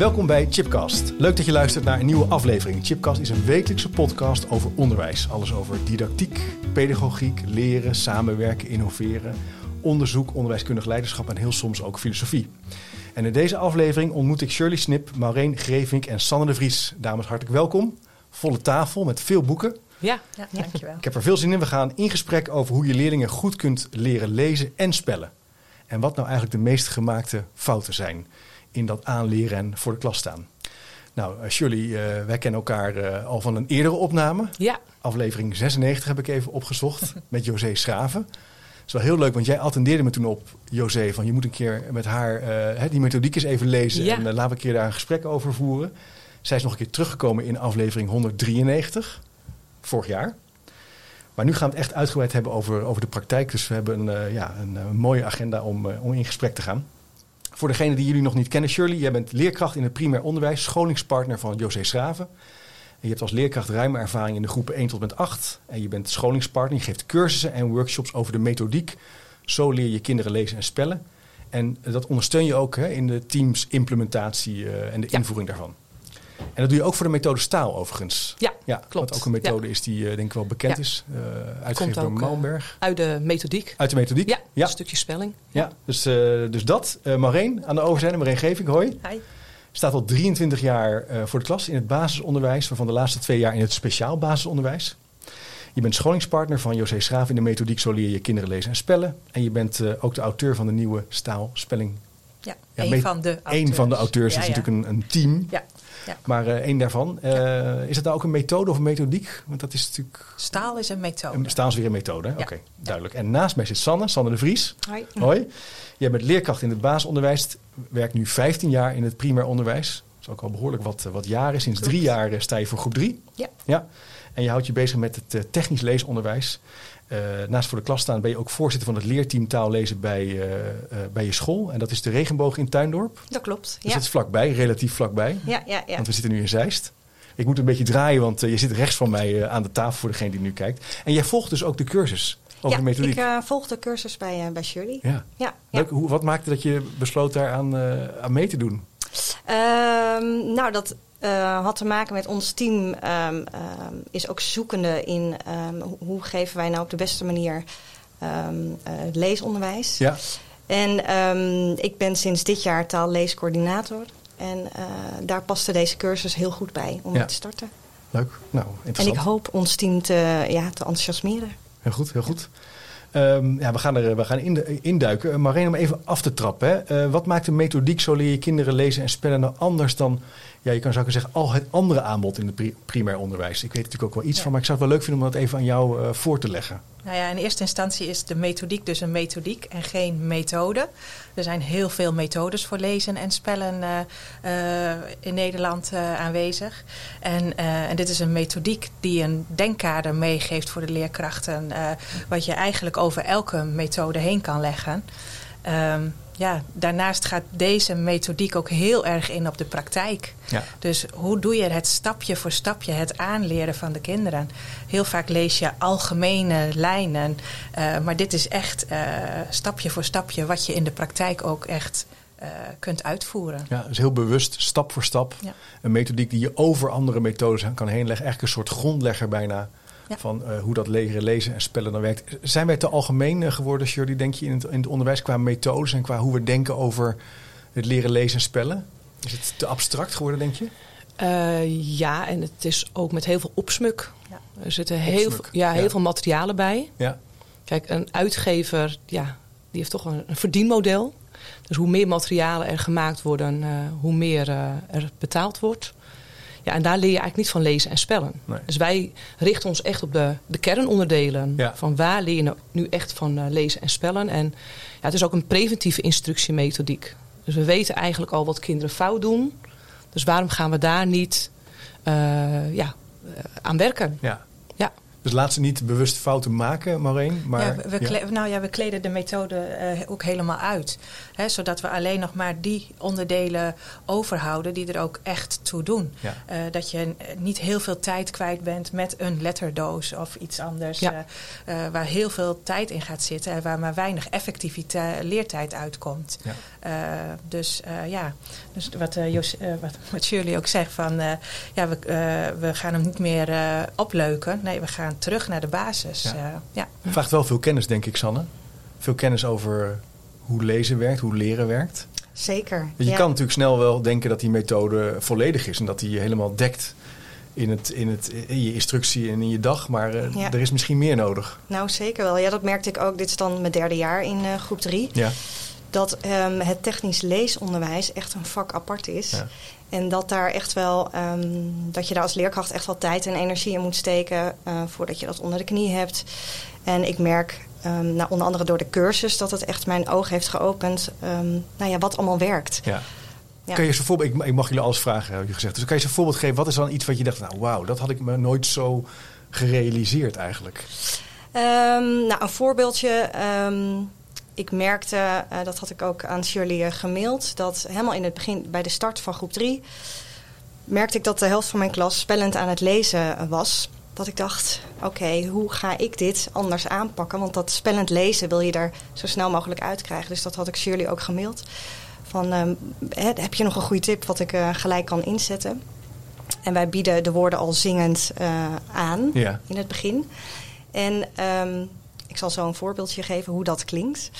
Welkom bij Chipcast. Leuk dat je luistert naar een nieuwe aflevering. Chipcast is een wekelijkse podcast over onderwijs. Alles over didactiek, pedagogiek, leren, samenwerken, innoveren, onderzoek, onderwijskundig leiderschap en heel soms ook filosofie. En in deze aflevering ontmoet ik Shirley Snip, Maureen Grevink en Sanne de Vries. Dames, hartelijk welkom. Volle tafel met veel boeken. Ja, ja, dankjewel. Ik heb er veel zin in. We gaan in gesprek over hoe je leerlingen goed kunt leren lezen en spellen. En wat nou eigenlijk de meest gemaakte fouten zijn in dat aanleren en voor de klas staan. Nou, uh, Shirley, uh, wij kennen elkaar uh, al van een eerdere opname. Ja. Aflevering 96 heb ik even opgezocht met José Schraven. Dat is wel heel leuk, want jij attendeerde me toen op, José, van je moet een keer met haar die methodiek eens even lezen. Ja. En laten we een keer daar een gesprek over voeren. Zij is nog een keer teruggekomen in aflevering 193, vorig jaar. Maar nu gaan we het echt uitgebreid hebben over, over de praktijk. Dus we hebben een, ja, een mooie agenda om, om in gesprek te gaan. Voor degene die jullie nog niet kennen, Shirley, jij bent leerkracht in het primair onderwijs, scholingspartner van José Schraven. En je hebt als leerkracht ruime ervaring in de groepen 1 tot en met 8. En je bent scholingspartner, je geeft cursussen en workshops over de methodiek. Zo leer je kinderen lezen en spellen. En dat ondersteun je ook hè, in de teams implementatie uh, en de ja. invoering daarvan. En dat doe je ook voor de methode staal overigens. Ja, ja klopt. Wat ook een methode ja. is die uh, denk ik wel bekend ja. is. Uh, uitgegeven door Malmberg. uit de methodiek. Uit de methodiek? Ja, een stukje spelling. Ja, dus, uh, dus dat. Maureen aan de overzijde. Maureen Geving, hoi. Hi. Staat al 23 jaar voor de klas in het basisonderwijs. Waarvan de laatste twee jaar in het speciaal basisonderwijs. Je bent scholingspartner van José Schraaf in de methodiek Zo leer je kinderen lezen en spellen. En je bent ook de auteur van de nieuwe staalspelling. Ja, ja een van de auteurs. Een van de auteurs. Ja, is natuurlijk een, een team. Ja. Ja. Maar uh, één daarvan. Uh, ja. Is het nou ook een methode of een methodiek? Want dat is natuurlijk. Staal is een methode. Staal is weer een methode. Ja. Oké, okay, duidelijk. En naast mij zit Sanne, Sanne de Vries. Hoi. Hoi. Jij bent leerkracht in het basisonderwijs. Werkt nu 15 jaar in het primair onderwijs. Dat is ook al behoorlijk wat, wat jaren. Sinds drie jaar sta je voor groep 3. Ja. ja. En je houdt je bezig met het technisch leesonderwijs. Uh, naast voor de klas staan ben je ook voorzitter van het leerteam taallezen bij, uh, uh, bij je school. En dat is de Regenboog in Tuindorp. Dat klopt. Dus ja. dat is vlakbij, relatief vlakbij. Ja, ja, ja. Want we zitten nu in Zeist. Ik moet een beetje draaien, want je zit rechts van mij aan de tafel voor degene die nu kijkt. En jij volgt dus ook de cursus over ja, de methodiek. ik volg de cursus bij, bij Shirley. Ja. ja, Leuk. Hoe, wat maakte dat je besloot daar aan, aan mee te doen? Um, nou, dat uh, had te maken met ons team um, um, is ook zoekende in hoe geven wij nou op de beste manier het leesonderwijs. Ja. En ik ben sinds dit jaar taalleescoördinator. En uh, daar paste deze cursus heel goed bij om ja. mee te starten. Leuk, nou En interessant. ik hoop ons team te, ja, te enthousiasmeren. Heel goed, heel goed. Um, ja, we gaan er we gaan in, induiken. Marijn, om even af te trappen. Hè. Uh, wat maakt de methodiek zo leer je kinderen lezen en spellen nou anders dan, ja, je kan zou zeggen, al het andere aanbod in het pri primair onderwijs? Ik weet natuurlijk ook wel iets Ja. van, maar ik zou het wel leuk vinden om dat even aan jou uh, voor te leggen. Nou ja, in eerste instantie is de methodiek dus een methodiek en geen methode. Er zijn heel veel methodes voor lezen en spellen uh, uh, in Nederland uh, aanwezig. En, en, dit is een methodiek die een denkkader meegeeft voor de leerkrachten. wat je eigenlijk over elke methode heen kan leggen. Um, ja, daarnaast gaat deze methodiek ook heel erg in op de praktijk. Ja. Dus hoe doe je het stapje voor stapje, het aanleren van de kinderen? Heel vaak lees je algemene lijnen, uh, maar dit is echt uh, stapje voor stapje wat je in de praktijk ook echt uh, kunt uitvoeren. Ja, dus heel bewust, stap voor stap. Ja. Een methodiek die je over andere methodes kan heen leggen. Eigenlijk een soort grondlegger bijna. Ja. Van uh, hoe dat leren, lezen en spellen dan werkt. Zijn wij te algemeen geworden, Shirley, denk je, in het, in het onderwijs qua methodes en qua hoe we denken over het leren, lezen en spellen? Is het te abstract geworden, denk je? Uh, ja, en het is ook met heel veel opsmuk. Ja. Er zitten heel, veel, ja, heel ja. veel materialen bij. Ja. Kijk, een uitgever, ja, die heeft toch een, een verdienmodel. Dus hoe meer materialen er gemaakt worden, uh, hoe meer uh, er betaald wordt. Ja, en daar leer je eigenlijk niet van lezen en spellen. Nee. Dus wij richten ons echt op de, de kernonderdelen. Ja. Van waar leer je nou nu echt van uh, lezen en spellen. En ja, het is ook een preventieve instructiemethodiek. Dus Dus we weten eigenlijk al wat kinderen fout doen. Dus waarom gaan we daar niet uh, ja, aan werken? Ja. Dus laat ze niet bewust fouten maken, Maureen. Maar, ja, we, ja. Nou ja, we kleden de methode uh, ook helemaal uit. Hè, zodat we alleen nog maar die onderdelen overhouden die er ook echt toe doen. Ja. Uh, dat je niet heel veel tijd kwijt bent met een letterdoos of iets anders. Ja. Uh, waar heel veel tijd in gaat zitten en waar maar weinig effectiviteit leertijd uitkomt. dus ja, dus wat, Jos, wat, wat Shirley ook zegt van ja, we, we gaan hem niet meer opleuken. Nee, we gaan terug naar de basis. Ja. Uh, ja. Vraagt wel veel kennis, denk ik, Sanne. Veel kennis over hoe lezen werkt, hoe leren werkt. Zeker. Je kan natuurlijk snel wel denken dat die methode volledig is en dat die je helemaal dekt in, het, in, het, in je instructie en in je dag. Maar uh, ja. er is misschien meer nodig. Nou, zeker wel. Ja, dat merkte ik ook. Dit is dan mijn derde jaar in uh, groep 3. Ja. Dat um, het technisch leesonderwijs echt een vak apart is. Ja. En dat daar echt wel, um, dat je daar als leerkracht echt wel tijd en energie in moet steken uh, voordat je dat onder de knie hebt. En ik merk, um, nou, onder andere door de cursus, dat het echt mijn oog heeft geopend, um, nou ja, wat allemaal werkt. Ja. Ja. Kan je eens voorbeeld, ik, ik, mag jullie alles vragen, heb je gezegd. Dus kan je eens een voorbeeld geven, wat is dan iets wat je dacht, nou wauw, dat had ik me nooit zo gerealiseerd eigenlijk? nou, een voorbeeldje ik merkte, uh, dat had ik ook aan Shirley uh, gemaild, dat helemaal in het begin, bij de start van groep 3, merkte ik dat de helft van mijn klas spellend aan het lezen was. Dat ik dacht, oké, hoe ga ik dit anders aanpakken? Want dat spellend lezen wil je er zo snel mogelijk uitkrijgen. Dus dat had ik Shirley ook gemaild. Van, um, heb je nog een goede tip wat ik uh, gelijk kan inzetten? En wij bieden de woorden al zingend aan ja. in het begin. En um, ik zal zo een voorbeeldje geven hoe dat klinkt.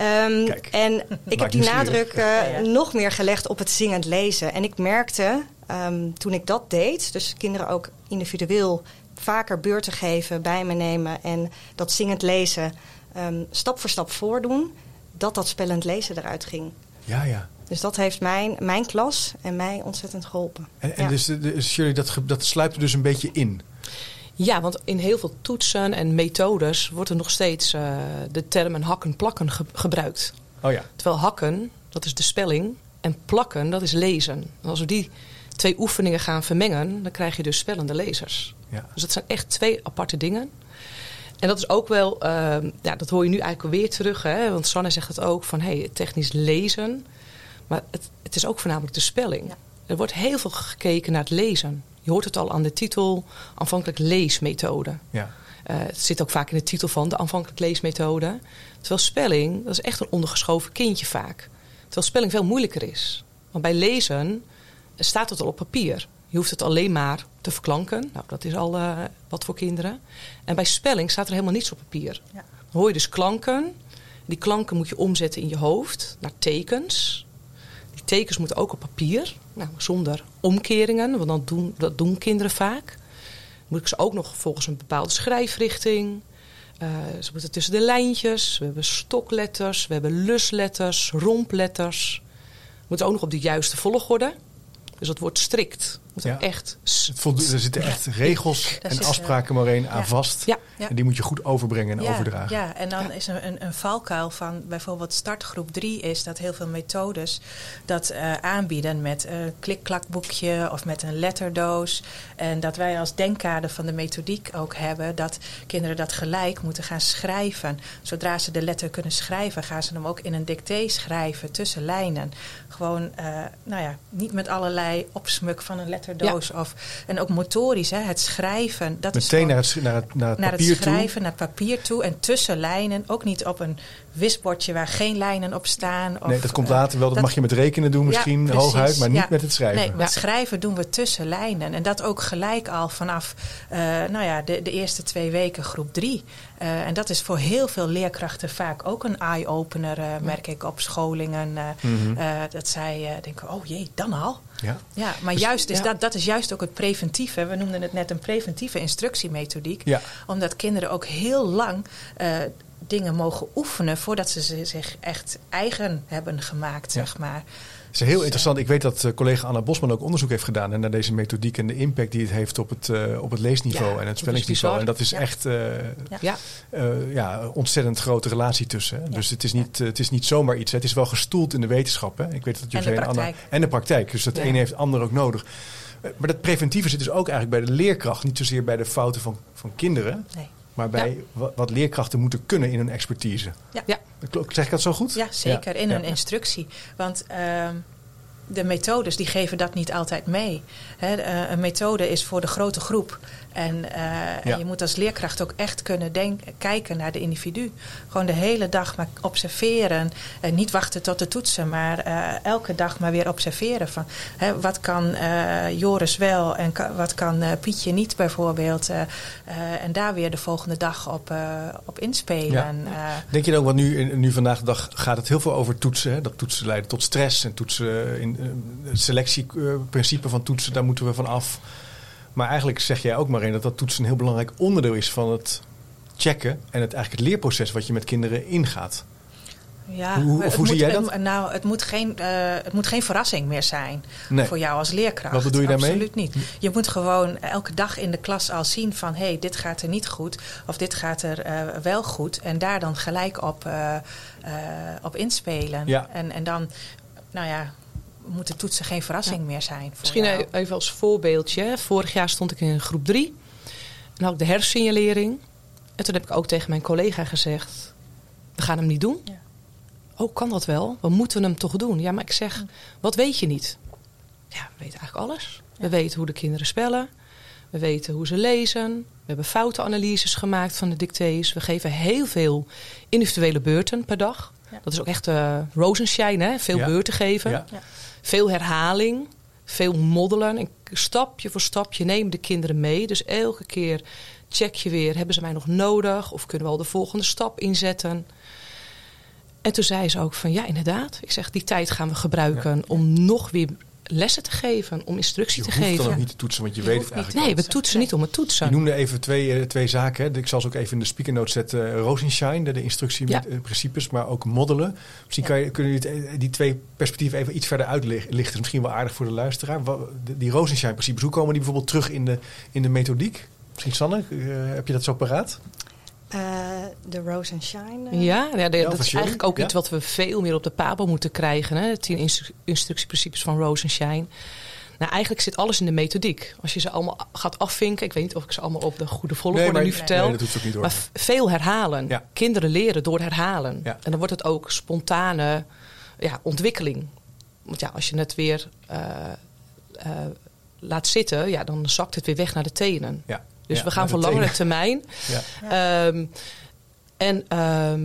Um, en ik heb die nadruk uh, nog meer gelegd op het zingend lezen. En ik merkte um, toen ik dat deed, dus kinderen ook individueel vaker beurten geven, bij me nemen en dat zingend lezen um, stap voor stap voordoen, dat dat spellend lezen eruit ging. Ja, ja. Dus dat heeft mijn, mijn klas en mij ontzettend geholpen. En, en ja. dus, dus jullie, dat, dat sluipt er dus een beetje in? Ja, want in heel veel toetsen en methodes wordt er nog steeds uh, de termen hakken plakken ge gebruikt. Oh ja. Terwijl hakken, dat is de spelling, en plakken, dat is lezen. En als we die twee oefeningen gaan vermengen, dan krijg je dus spellende lezers. Ja. Dus dat zijn echt twee aparte dingen. En dat is ook wel, uh, ja, dat hoor je nu eigenlijk weer terug. Hè? Want Sanne zegt het ook van hey, technisch lezen. Maar het, het is ook voornamelijk de spelling. Ja. Er wordt heel veel gekeken naar het lezen. Je hoort het al aan de titel, aanvankelijk leesmethode. Ja. Uh, het zit ook vaak in de titel van de aanvankelijk leesmethode. Terwijl spelling, dat is echt een ondergeschoven kindje vaak. Terwijl spelling veel moeilijker is. Want bij lezen staat het al op papier. Je hoeft het alleen maar te verklanken. Nou, dat is al uh, wat voor kinderen. En bij spelling staat er helemaal niets op papier. Ja. Dan hoor je dus klanken. Die klanken moet je omzetten in je hoofd naar tekens. Die tekens moeten ook op papier. Nou, zonder omkeringen, want dan doen, dat doen kinderen vaak. Moet ik ze ook nog volgens een bepaalde schrijfrichting. Uh, ze moeten tussen de lijntjes. We hebben stokletters, we hebben lusletters, rompletters. Moeten ook nog op de juiste volgorde. Dus dat wordt strikt. Ja. echt er zitten echt regels en afspraken maar één aan vast. Ja. En die moet je goed overbrengen en overdragen. Ja, en dan is een, een, een, valkuil van bijvoorbeeld startgroep 3 is dat heel veel methodes dat uh, aanbieden met een klik-klakboekje of met een letterdoos. En dat wij als denkkader van de methodiek ook hebben dat kinderen dat gelijk moeten gaan schrijven. Zodra ze de letter kunnen schrijven, gaan ze hem ook in een dicté schrijven tussen lijnen. Gewoon, uh, nou ja, niet met allerlei opsmuk van een letter letterdoos. Ja. Of, en ook motorisch, hè, het schrijven. Dat Meteen is naar, het, naar het, naar het naar het schrijven, toe. naar het papier toe. En tussen lijnen, ook niet op een wisbordje waar geen lijnen op staan. Of, nee, dat komt later wel. Dat, dat mag je met rekenen doen misschien, ja, hooguit. Maar niet met het schrijven. Nee, met schrijven doen we tussen lijnen. En dat ook gelijk al vanaf uh, nou ja, de, de eerste twee weken groep drie. Uh, en dat is voor heel veel leerkrachten vaak ook een eye-opener, uh, merk ik op scholingen. Mm -hmm. dat zij denken, oh jee, dan al? Ja, ja maar dus, juist is ja. dat, dat is juist ook het preventieve. We noemden het net een preventieve instructiemethodiek. Ja. Omdat kinderen ook heel lang dingen mogen oefenen voordat ze zich echt eigen hebben gemaakt, zeg maar. Het is heel interessant. Ik weet dat uh, collega Anna Bosman ook onderzoek heeft gedaan naar deze methodiek en de impact die het heeft op het, uh, op het leesniveau Ja, en het spellingsniveau. En dat is Ja. echt uh, Ja. uh, ja, ontzettend grote relatie tussen. Dus het is, niet, uh, het is niet zomaar iets. hè. Het is wel gestoeld in de wetenschap. Hè. Ik weet dat En de José en Anna. En de praktijk. Dus dat Ja. ene heeft het ander ook nodig. Uh, Maar dat preventieve zit dus ook eigenlijk bij de leerkracht. Niet zozeer bij de fouten van, van kinderen. Nee. Maar bij wa- wat leerkrachten moeten kunnen in hun expertise. Ja. Zeg ik dat zo goed? Ja, zeker. In Ja. een instructie. Want ehm, de methodes die geven dat niet altijd mee. Hè, eh, een methode is voor de grote groep. En, eh, en je moet als leerkracht ook echt kunnen denk- kijken naar de individu. Gewoon de hele dag maar observeren. En niet wachten tot de toetsen, maar eh, elke dag maar weer observeren. Van, hè, wat kan eh, Joris wel en ka- wat kan Pietje niet bijvoorbeeld. en daar weer de volgende dag op, op inspelen. Ja. Denk je dan, want nu, nu vandaag de dag gaat het heel veel over toetsen. Hè? Dat toetsen leiden tot stress en toetsen in het selectieprincipe van toetsen, daar moeten we van af. Maar eigenlijk zeg jij ook maar in dat dat toetsen een heel belangrijk onderdeel is van het checken en het eigenlijk het leerproces wat je met kinderen ingaat. Ja, Hoe- hoe- zie jij het- dat? nou, het moet, geen, eh, het moet geen verrassing meer zijn Nee. voor jou als leerkracht. Wat bedoel je daarmee? Absoluut niet. Je moet gewoon elke dag in de klas al zien van... hé, hey, dit gaat er niet goed of dit gaat er eh, wel goed. En daar dan gelijk op, eh, op inspelen. Ja. En, en dan, nou ja, moeten toetsen geen verrassing meer zijn voor Misschien jou. e- even als voorbeeldje. Vorig jaar stond ik in groep 3. En had ik de hersensignalering. En toen heb ik ook tegen mijn collega gezegd... we gaan hem niet doen. Ja. Oh, kan dat wel? We moeten hem toch doen. Ja, maar ik zeg, wat weet je niet? Ja, we weten eigenlijk alles. We weten hoe de kinderen spellen. We weten hoe ze lezen. We hebben foutenanalyses gemaakt van de dictées. We geven heel veel individuele beurten per dag. Ja. Dat is ook echt eh rozenshine, hè? Veel Ja. beurten geven. Ja. Veel herhaling, veel moddelen. En stapje voor stapje nemen de kinderen mee. Dus elke keer check je weer, hebben ze mij nog nodig? Of kunnen we al de volgende stap inzetten? En toen zei ze ook van, ja inderdaad. Ik zeg, die tijd gaan we gebruiken om nog weer lessen te geven. Om instructie Je te hoeft dan geven. ook niet te toetsen, want je, Je weet het niet eigenlijk Nee, al. we toetsen Nee. niet om het Je toetsen. noemde even twee, eh, twee zaken. Hè. Ik zal ze ook even in de speaker notes zetten. Rosenshine, de, de instructie Ja. met eh, principes, maar ook modellen. Misschien kan je, kunnen jullie eh, die twee perspectieven even iets verder uitlichten. Is misschien wel aardig voor de luisteraar. Die Rosenshine principes, hoe komen die bijvoorbeeld terug in de, in de methodiek? Misschien Sanne, eh, heb je dat zo paraat? Eh, de Rose and Shine. eh, Ja, ja, de- Ja, dat is eigenlijk ook ja. iets wat we veel meer op de PABO moeten krijgen. Hè? De tien instru- instructieprincipes van Rose en Shine. Nou, eigenlijk zit alles in de methodiek. Als je ze allemaal gaat afvinken. Ik weet niet of ik ze allemaal op de goede volgorde maar, nu vertel. Nee, dat hoeft ook niet hoor. Maar veel herhalen. Ja. Kinderen leren door herhalen. Ja. En dan wordt het ook spontane ja, ontwikkeling. Want ja, als je het weer eh, eh, laat zitten, ja, dan zakt het weer weg naar de tenen. ja. Dus Ja, we gaan voor langere termijn. Ja. Ehm, en ehm,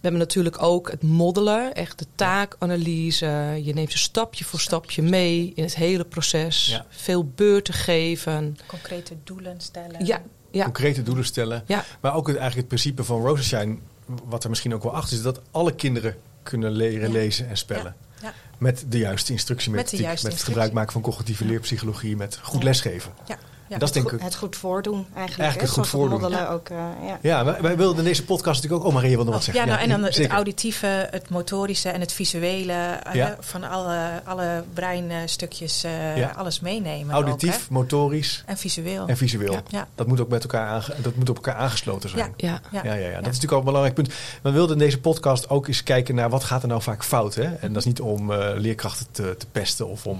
we hebben natuurlijk ook het moddelen, echt de taakanalyse. Je neemt ze stapje voor stapje mee in het hele proces. Ja. Veel beurten geven. Concrete doelen stellen. Ja, ja, Concrete doelen stellen. ja, Maar ook het, eigenlijk het principe van Rosenshine, wat er misschien ook wel achter is, dat alle kinderen kunnen leren Ja. lezen en spellen. Ja. Met de juiste instructiemethodiek, Met de juiste met het instructie. gebruik maken van cognitieve leerpsychologie, met goed Ja. lesgeven. Ja. Ja. Dat is denk ik Goed- het goed voordoen eigenlijk. Eigenlijk hè, het goed voordoen. moddelen ook, eh, ja. Ja, wij, wij wilden in deze podcast natuurlijk ook... Oh, Maria wilde wat Oh, zeggen. ja, nou, en dan het auditieve, het motorische en het visuele. eh, van alle, alle breinstukjes, eh, alles meenemen. Auditief, ook, motorisch en visueel. en visueel. Dat moet ook met elkaar, aange- dat moet op elkaar aangesloten zijn. Ja. ja. Ja. Ja, dat is natuurlijk ook een belangrijk punt. We wilden in deze podcast ook eens kijken naar wat gaat er nou vaak fout. Hè? En dat is niet om leerkrachten te, te pesten of om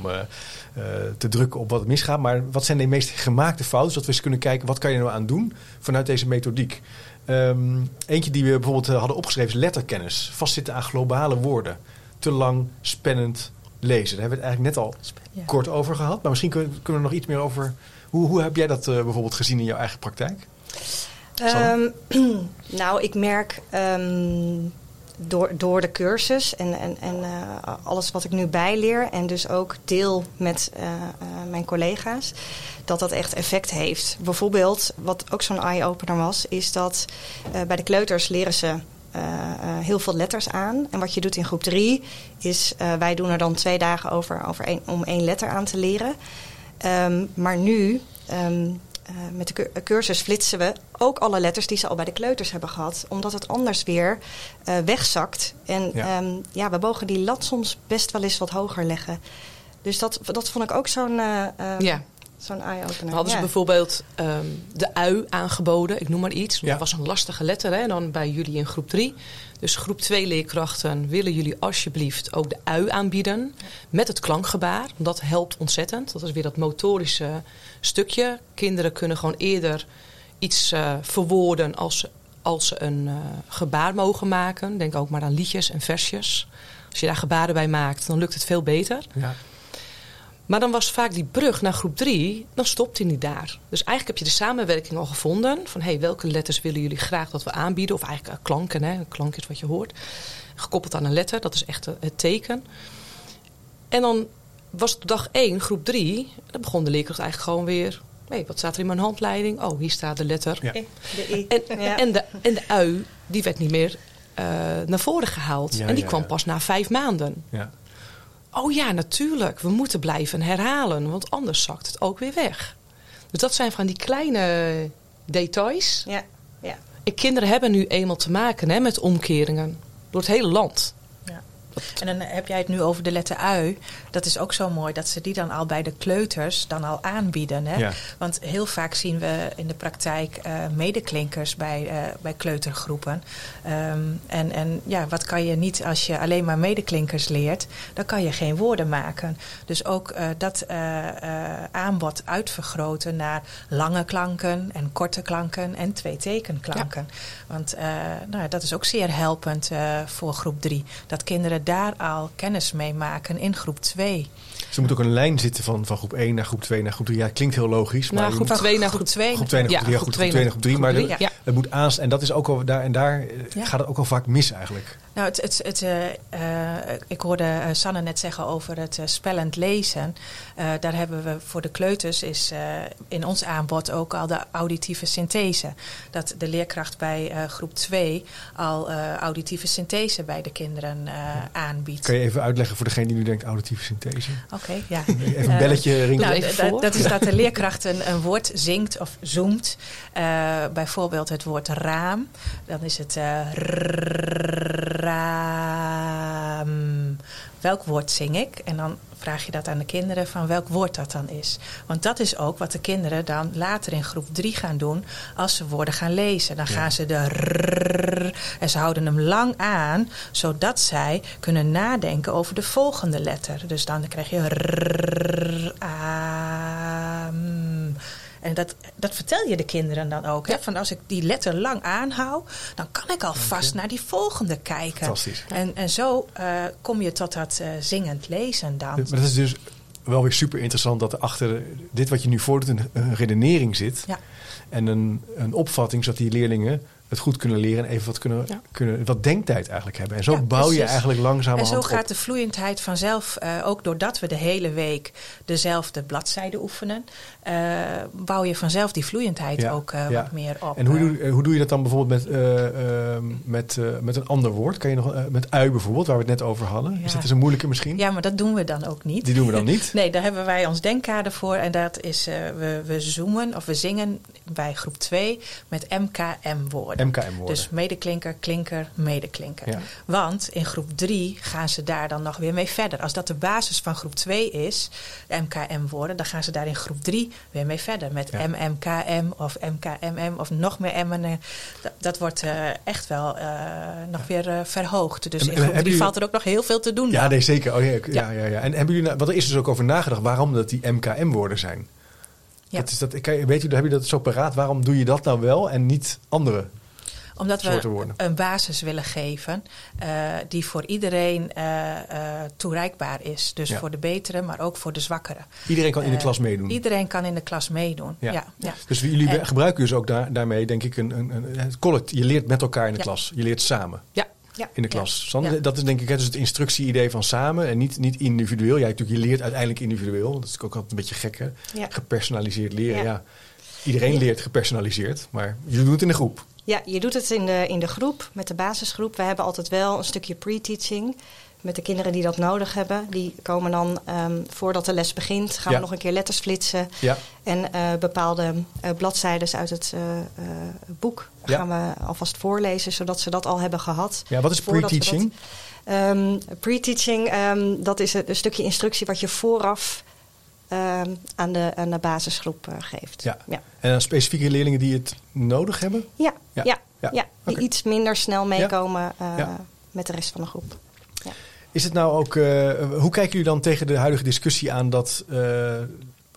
te drukken op wat misgaat. Maar wat zijn de meest gemaakte fouten? Zodat we eens kunnen kijken wat kan je nou aan doen vanuit deze methodiek. Ehm, eentje die we bijvoorbeeld eh, hadden opgeschreven is letterkennis. Vastzitten aan globale woorden. Te lang, spannend lezen. Daar hebben we het eigenlijk net al Ja. kort over gehad. Maar misschien kunnen, we nog iets meer over... Hoe, hoe heb jij dat eh, bijvoorbeeld gezien in jouw eigen praktijk? Ehm, nou, ik merk ehm, door, door de cursus en, en, en eh, alles wat ik nu bijleer en dus ook deel met eh, eh, mijn collega's, dat dat echt effect heeft. Bijvoorbeeld, wat ook zo'n eye-opener was, is dat bij de kleuters leren ze heel veel letters aan. En wat je doet in groep 3 is, wij doen er dan twee dagen over, over één- om één letter aan te leren. Ehm, maar nu ehm, eh, met de cur- cursus flitsen we ook alle letters die ze al bij de kleuters hebben gehad. Omdat het anders weer eh, wegzakt. En Ja. ja. ja, we mogen die lat soms best wel eens wat hoger leggen. Dus dat, dat vond ik ook zo'n eh, eh, Ja. zo'n eye-opener. Hadden ze bijvoorbeeld ehm, de ui aangeboden, ik noem maar iets. Ja. Dat was een lastige letter, hè? dan bij jullie in groep 3. Dus groep 2 leerkrachten willen jullie alsjeblieft ook de ui aanbieden. Met het klankgebaar, dat helpt ontzettend. Dat is weer dat motorische stukje. Kinderen kunnen gewoon eerder iets eh, verwoorden als, ze- als ze een eh, gebaar mogen maken. Denk ook maar aan liedjes en versjes. Als je daar gebaren bij maakt, dan lukt het veel beter. Ja. Maar dan was vaak die brug naar groep 3, dan stopt hij niet daar. Dus eigenlijk heb je de samenwerking al gevonden. Van hey, welke letters willen jullie graag dat we aanbieden? Of eigenlijk eh, klanken, hè? Een klank is wat je hoort. Gekoppeld aan een letter, dat is echt eh, het teken. En dan was het op dag 1, groep 3. Dan begon de leerkracht eigenlijk gewoon weer. hey, wat staat er in mijn handleiding? Oh, hier staat de letter. Ja. De I. En, Ja. en, de, en de ui, die werd niet meer eh, naar voren gehaald. Ja, en die ja, kwam ja. pas na vijf maanden. Ja. Oh ja, natuurlijk. We moeten blijven herhalen, want anders zakt het ook weer weg. Dus dat zijn van die kleine details. Ja, ja. En kinderen hebben nu eenmaal te maken hè, met omkeringen door het hele land. En dan heb jij het nu over de letter ui. Dat is ook zo mooi dat ze die dan al bij de kleuters dan al aanbieden. Hè? Ja. Want heel vaak zien we in de praktijk eh, medeklinkers bij, eh, bij kleutergroepen. Ehm, en, en ja, wat kan je niet als je alleen maar medeklinkers leert? Dan kan je geen woorden maken. Dus ook eh, dat aanbod uitvergroten naar lange klanken en korte klanken en twee tekenklanken. Want nou, dat is ook zeer helpend voor groep 3. Dat kinderen daar al kennis mee maken in groep 2. Dus er moet ook een lijn zitten van, van groep 1 naar groep 2 naar groep 3. Ja, klinkt heel logisch. Maar Nou, je groep moet- 2 naar groep groep 2. groep 2 naar Ja, groep 3, ja, groep groep twee 2 naar groep 3. Maar ja. het moet aan en dat is ook al daar en daar eh, Ja. gaat het ook al vaak mis eigenlijk. Nou, het, het, het, eh, eh, ik hoorde Sanne net zeggen over het eh, spellend lezen. Eh, daar hebben we voor de kleuters is eh, in ons aanbod ook al de auditieve synthese. Dat de leerkracht bij eh, groep 2 al eh, auditieve synthese bij de kinderen eh, aanbiedt. Kan je even uitleggen voor degene die nu denkt auditieve synthese? Oké, ja. Even een Eh, belletje rinkelen. Nou, dat is dat de leerkracht een, een woord zingt of zoemt. Eh, bijvoorbeeld het woord raam. Dan is het eh, raam. Welk woord zing ik? En dan vraag je dat aan de kinderen van welk woord dat dan is. Want dat is ook wat de kinderen dan later in groep 3 gaan doen als ze woorden gaan lezen. Dan Ja. gaan ze de rrrr en ze houden hem lang aan, zodat zij kunnen nadenken over de volgende letter. Dus dan krijg je rrrr, aam. En dat, dat vertel je de kinderen dan ook. Hè? Van als ik die letter lang aanhoud, dan kan ik alvast naar die volgende kijken. Fantastisch. En, en zo eh, kom je tot dat eh, zingend lezen dan. Maar dat is dus wel weer super interessant dat er achter dit wat je nu voordoet een, een redenering zit. Ja. En een, een opvatting zodat die leerlingen het goed kunnen leren en even wat, kunnen, Ja. kunnen, wat denktijd eigenlijk hebben. En zo Ja, bouw je eigenlijk En langzamerhand zo gaat op. de vloeiendheid vanzelf, eh, ook doordat we de hele week dezelfde bladzijden oefenen, eh, bouw je vanzelf die vloeiendheid Ja, ook eh, wat meer op. En hoe doe, hoe doe je dat dan bijvoorbeeld met, met, met een ander woord? Kan je nog, met ui bijvoorbeeld, waar we het net over hadden. Is dat eens een moeilijke misschien? Ja, maar dat doen we dan ook niet. Die doen we dan niet? Nee, daar hebben wij ons denkkader voor. En dat is, we, we zoomen of we zingen bij groep 2 met MKM-woorden. MKM-woorden. Dus medeklinker, klinker, medeklinker. Ja. Want in groep 3 gaan ze daar dan nog weer mee verder. Als dat de basis van groep 2 is, de MKM-woorden, dan gaan ze daar in groep 3 weer mee verder. Met Ja. MMKM of MKMM of nog meer M'en. eh, Dat, dat wordt eh, echt wel eh, nog weer verhoogd. Dus En- in groep hebben 3 jullie- valt er ook nog heel veel te doen. Ja, dan. nee, zeker. Oh, ja, ja. Ja. Ja, En hebben jullie, nou- want er is dus ook over nagedacht waarom dat die MKM-woorden zijn. Ja. Dat is dat, weet je, heb je dat zo paraat? Waarom doe je dat nou wel en niet andere? Omdat we een basis willen geven eh, die voor iedereen eh, eh, toereikbaar is. Dus Ja. voor de betere, maar ook voor de zwakkere. Iedereen kan in de klas meedoen. Iedereen kan in de klas meedoen. Ja. Ja. Ja, Dus jullie En- gebruiken dus ook daar, daarmee, denk ik, een, een, een, het collect. Je leert met elkaar in de Ja. klas. Je leert samen Ja. in de klas. Ja. Dat is denk ik hè, dus het instructie-idee van samen en niet, niet individueel. Jij natuurlijk, je leert uiteindelijk individueel. Dat is ook altijd een beetje gek, hè? Ja. Gepersonaliseerd leren, ja. Iedereen leert gepersonaliseerd, maar je doet het in een groep. Ja, je doet het in de, in de groep, met de basisgroep. We hebben altijd wel een stukje pre-teaching met de kinderen die dat nodig hebben. Die komen dan, ehm, voordat de les begint, gaan Ja. we nog een keer letters flitsen. Ja, En eh, bepaalde eh, bladzijden uit het eh, boek Ja. gaan we alvast voorlezen, zodat ze dat al hebben gehad. ja wat is pre-teaching? Ehm, Pre-teaching, ehm, dat is een, een stukje instructie wat je vooraf aan, de, aan de basisgroep eh, geeft. Ja. ja. En dan specifieke leerlingen die het nodig hebben? Ja, Ja. ja. Ja. ja, die iets minder snel meekomen eh, met de rest van de groep. Is het nou ook, eh, hoe kijken jullie dan tegen de huidige discussie aan dat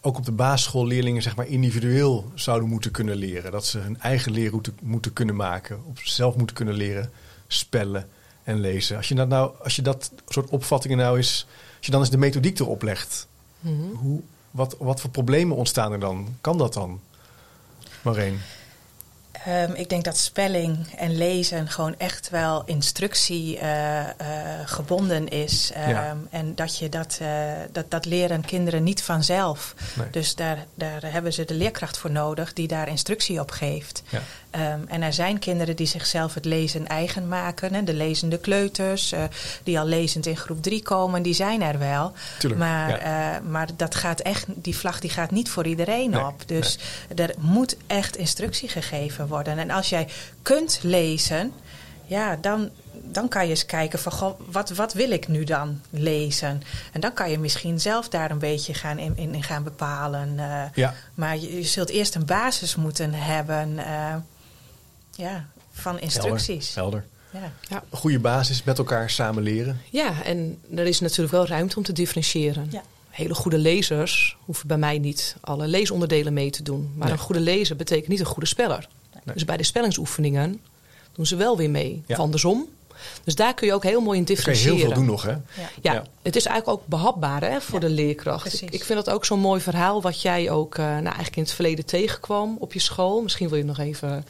ook op de basisschool leerlingen zeg maar individueel zouden moeten kunnen leren? Dat ze hun eigen leerroute moeten kunnen maken, op zelf moeten kunnen leren spellen en lezen. Als je dat nou, als je dat soort opvattingen nou is, als je dan eens de methodiek erop legt, Mhm. hoe, wat, wat voor problemen ontstaan er dan? Kan dat dan? Marijn? Ehm, ik denk dat spelling en lezen gewoon echt wel instructie eh, eh, gebonden is. Ehm, Ja. En dat, je dat, eh, dat, dat leren kinderen niet vanzelf. Nee. Dus daar, daar hebben ze de leerkracht voor nodig die daar instructie op geeft. Ja. Ehm, en er zijn kinderen die zichzelf het lezen eigen maken. Hè, de lezende kleuters, eh, die al lezend in groep 3 komen, die zijn er wel. Tuurlijk, Maar, ja. eh, maar dat gaat echt, die vlag die gaat niet voor iedereen Nee, op. Dus er moet echt instructie gegeven worden. En als jij kunt lezen, ja, dan, dan kan je eens kijken van goh, wat, wat wil ik nu dan lezen? En dan kan je misschien zelf daar een beetje gaan in, in, gaan bepalen. eh. Ja. Maar je, je zult eerst een basis moeten hebben ja, van instructies. Helder. Ja. Een goede basis, met elkaar samen leren. Ja, en er is natuurlijk wel ruimte om te differentiëren. Ja. Hele goede lezers hoeven bij mij niet alle leesonderdelen mee te doen. Maar Nee. een goede lezer betekent niet een goede speller. Nee. Dus bij de spellingsoefeningen doen ze wel weer mee. Ja. Of andersom. Dus daar kun je ook heel mooi in Daar kan je differentiëren. heel veel doen nog, hè? Ja. Ja, Ja. het is eigenlijk ook behapbaar hè, voor Ja, de leerkracht. ik vind dat ook zo'n mooi verhaal wat jij ook eh, nou, eigenlijk in het verleden tegenkwam op je school. Misschien wil je nog even.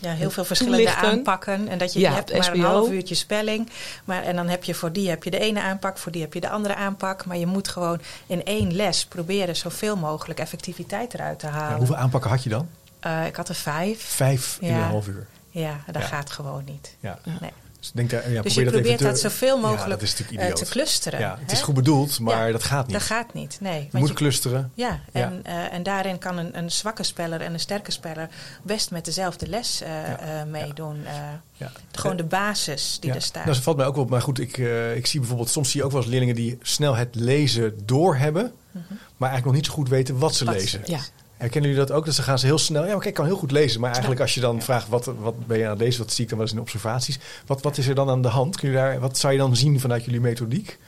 Ja, heel veel verschillende Toelichten. aanpakken. En dat je, Ja, je hebt maar een half uurtje spelling. Maar, en dan heb je voor die heb je de ene aanpak, voor die heb je de andere aanpak. Maar je moet gewoon in één les proberen zoveel mogelijk effectiviteit eruit te Ja, halen. hoeveel aanpakken had je dan? Eh, ik had er vijf. Vijf in een half uur. Ja, dat Ja. gaat gewoon niet. Ja. Nee. Dus, denk daar, ja, Dus probeer je dat probeert te- dat zoveel mogelijk eh, te clusteren. Ja, het hè? is goed bedoeld, maar Ja. dat gaat niet. Dat gaat niet, nee. je moet je- clusteren. Ja, en, eh, en daarin kan een, een zwakke speller en een sterke speler best met dezelfde les eh, eh, meedoen. eh. Gewoon de basis die er staat. Nou, dat valt mij ook op. Maar goed, ik, eh, ik zie bijvoorbeeld, soms zie je ook wel eens leerlingen die snel het lezen doorhebben, maar eigenlijk nog niet zo goed weten wat ze Wat- lezen. Ja, Herkennen jullie dat ook? Dus dan gaan ze heel snel. Ja, maar kijk, ik kan heel goed lezen. Maar eigenlijk als je dan vraagt, wat, wat ben je aan het lezen? Wat zie ik dan wel eens in observaties? Wat, wat is er dan aan de hand? Kun je daar, wat zou je dan zien vanuit jullie methodiek?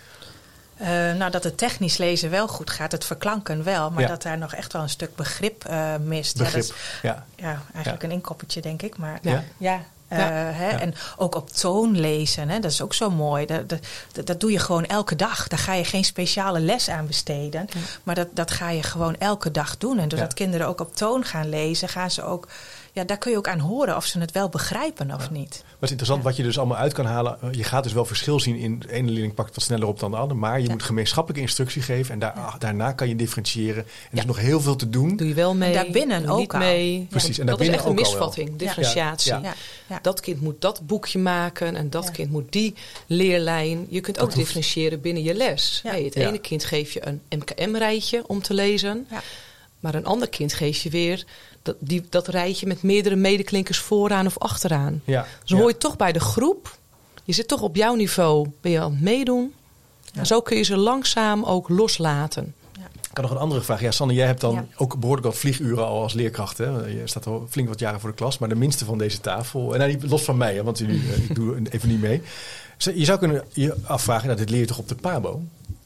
Eh, nou, dat het technisch lezen wel goed gaat, het verklanken wel, maar Ja. dat daar nog echt wel een stuk begrip eh, mist. Begrip. Ja, dat is Ja. ja, eigenlijk een inkoppertje, denk ik. Maar Ja. Ja. eh, hè, Ja. En ook op toon lezen, hè, dat is ook zo mooi. Dat, dat, doe je gewoon elke dag. Daar ga je geen speciale les aan besteden. Maar dat, dat ga je gewoon elke dag doen. En doordat kinderen ook op toon gaan lezen, gaan ze ook. Ja, daar kun je ook aan horen of ze het wel begrijpen of niet. Wat is interessant, wat je dus allemaal uit kan halen. eh, Je gaat dus wel verschil zien in de ene leerling pakt het wat sneller op dan de ander. Maar je Ja. moet gemeenschappelijke instructie geven. En daar, ah, daarna kan je differentiëren. En er is Ja. nog heel veel te doen. doe je wel mee. daarbinnen niet ook al. mee. Precies, en dat is echt een misvatting, differentiatie. Ja. Ja, ja. Dat kind moet dat boekje maken en dat Ja. kind moet die leerlijn. Je kunt ook differentiëren binnen je les. Ja. Hey, het Ja. ene kind geef je een MKM-rijtje om te lezen. Ja. Maar een ander kind geef je weer dat, die, dat rijtje met meerdere medeklinkers vooraan of achteraan. Ja. Dus Ja. hoor je toch bij de groep. Je zit toch op jouw niveau, ben je aan het meedoen. En zo kun je ze langzaam ook loslaten. Ik had nog een andere vraag. Ja, Sanne, jij hebt dan Ja. ook behoorlijk wat vlieguren al als leerkracht. Hè? Je staat al flink wat jaren voor de klas, maar de minste van deze tafel. En nou, niet los van mij, hè, want eh, ik doe even niet mee. Je zou kunnen je afvragen, nou, dit leer je toch op de PABO?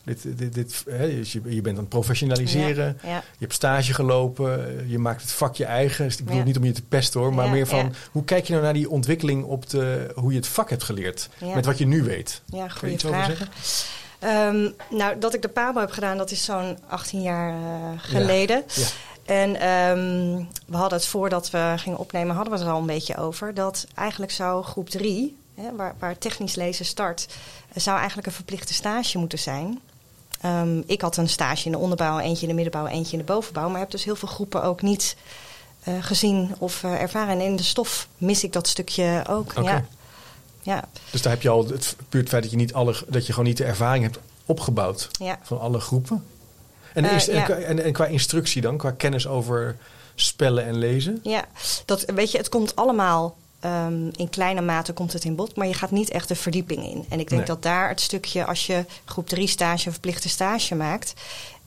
Dit, dit, dit, hè, dus je, je bent aan het professionaliseren. Ja, ja. Je hebt stage gelopen. Je maakt het vak je eigen. Dus ik bedoel Ja. niet om je te pesten hoor, maar meer van hoe kijk je nou naar die ontwikkeling op de, hoe je het vak hebt geleerd? Met wat je nu weet. Ja, Kun je iets over zeggen? Ehm, nou, dat ik de PABO heb gedaan, dat is zo'n 18 jaar eh, geleden. Ja. En ehm, we hadden het voordat we gingen opnemen, hadden we het er al een beetje over. Dat eigenlijk zou groep 3, hè, waar, waar technisch lezen start, zou eigenlijk een verplichte stage moeten zijn. Ehm, ik had een stage in de onderbouw, eentje in de middenbouw, eentje in de bovenbouw. Maar heb dus heel veel groepen ook niet eh, gezien of eh, ervaren. En in de stof mis ik dat stukje ook. Ja. ja, Dus daar heb je al het puur het feit dat je, niet alle, dat je gewoon niet de ervaring hebt opgebouwd ja. van alle groepen. En, Eh, is- ja. en, en qua instructie dan, qua kennis over spellen en lezen? Ja, dat, weet je, het komt allemaal ehm, in kleine mate komt het in bod, maar je gaat niet echt de verdieping in. En ik denk Nee. dat daar het stukje, als je groep 3 stage, verplichte stage maakt.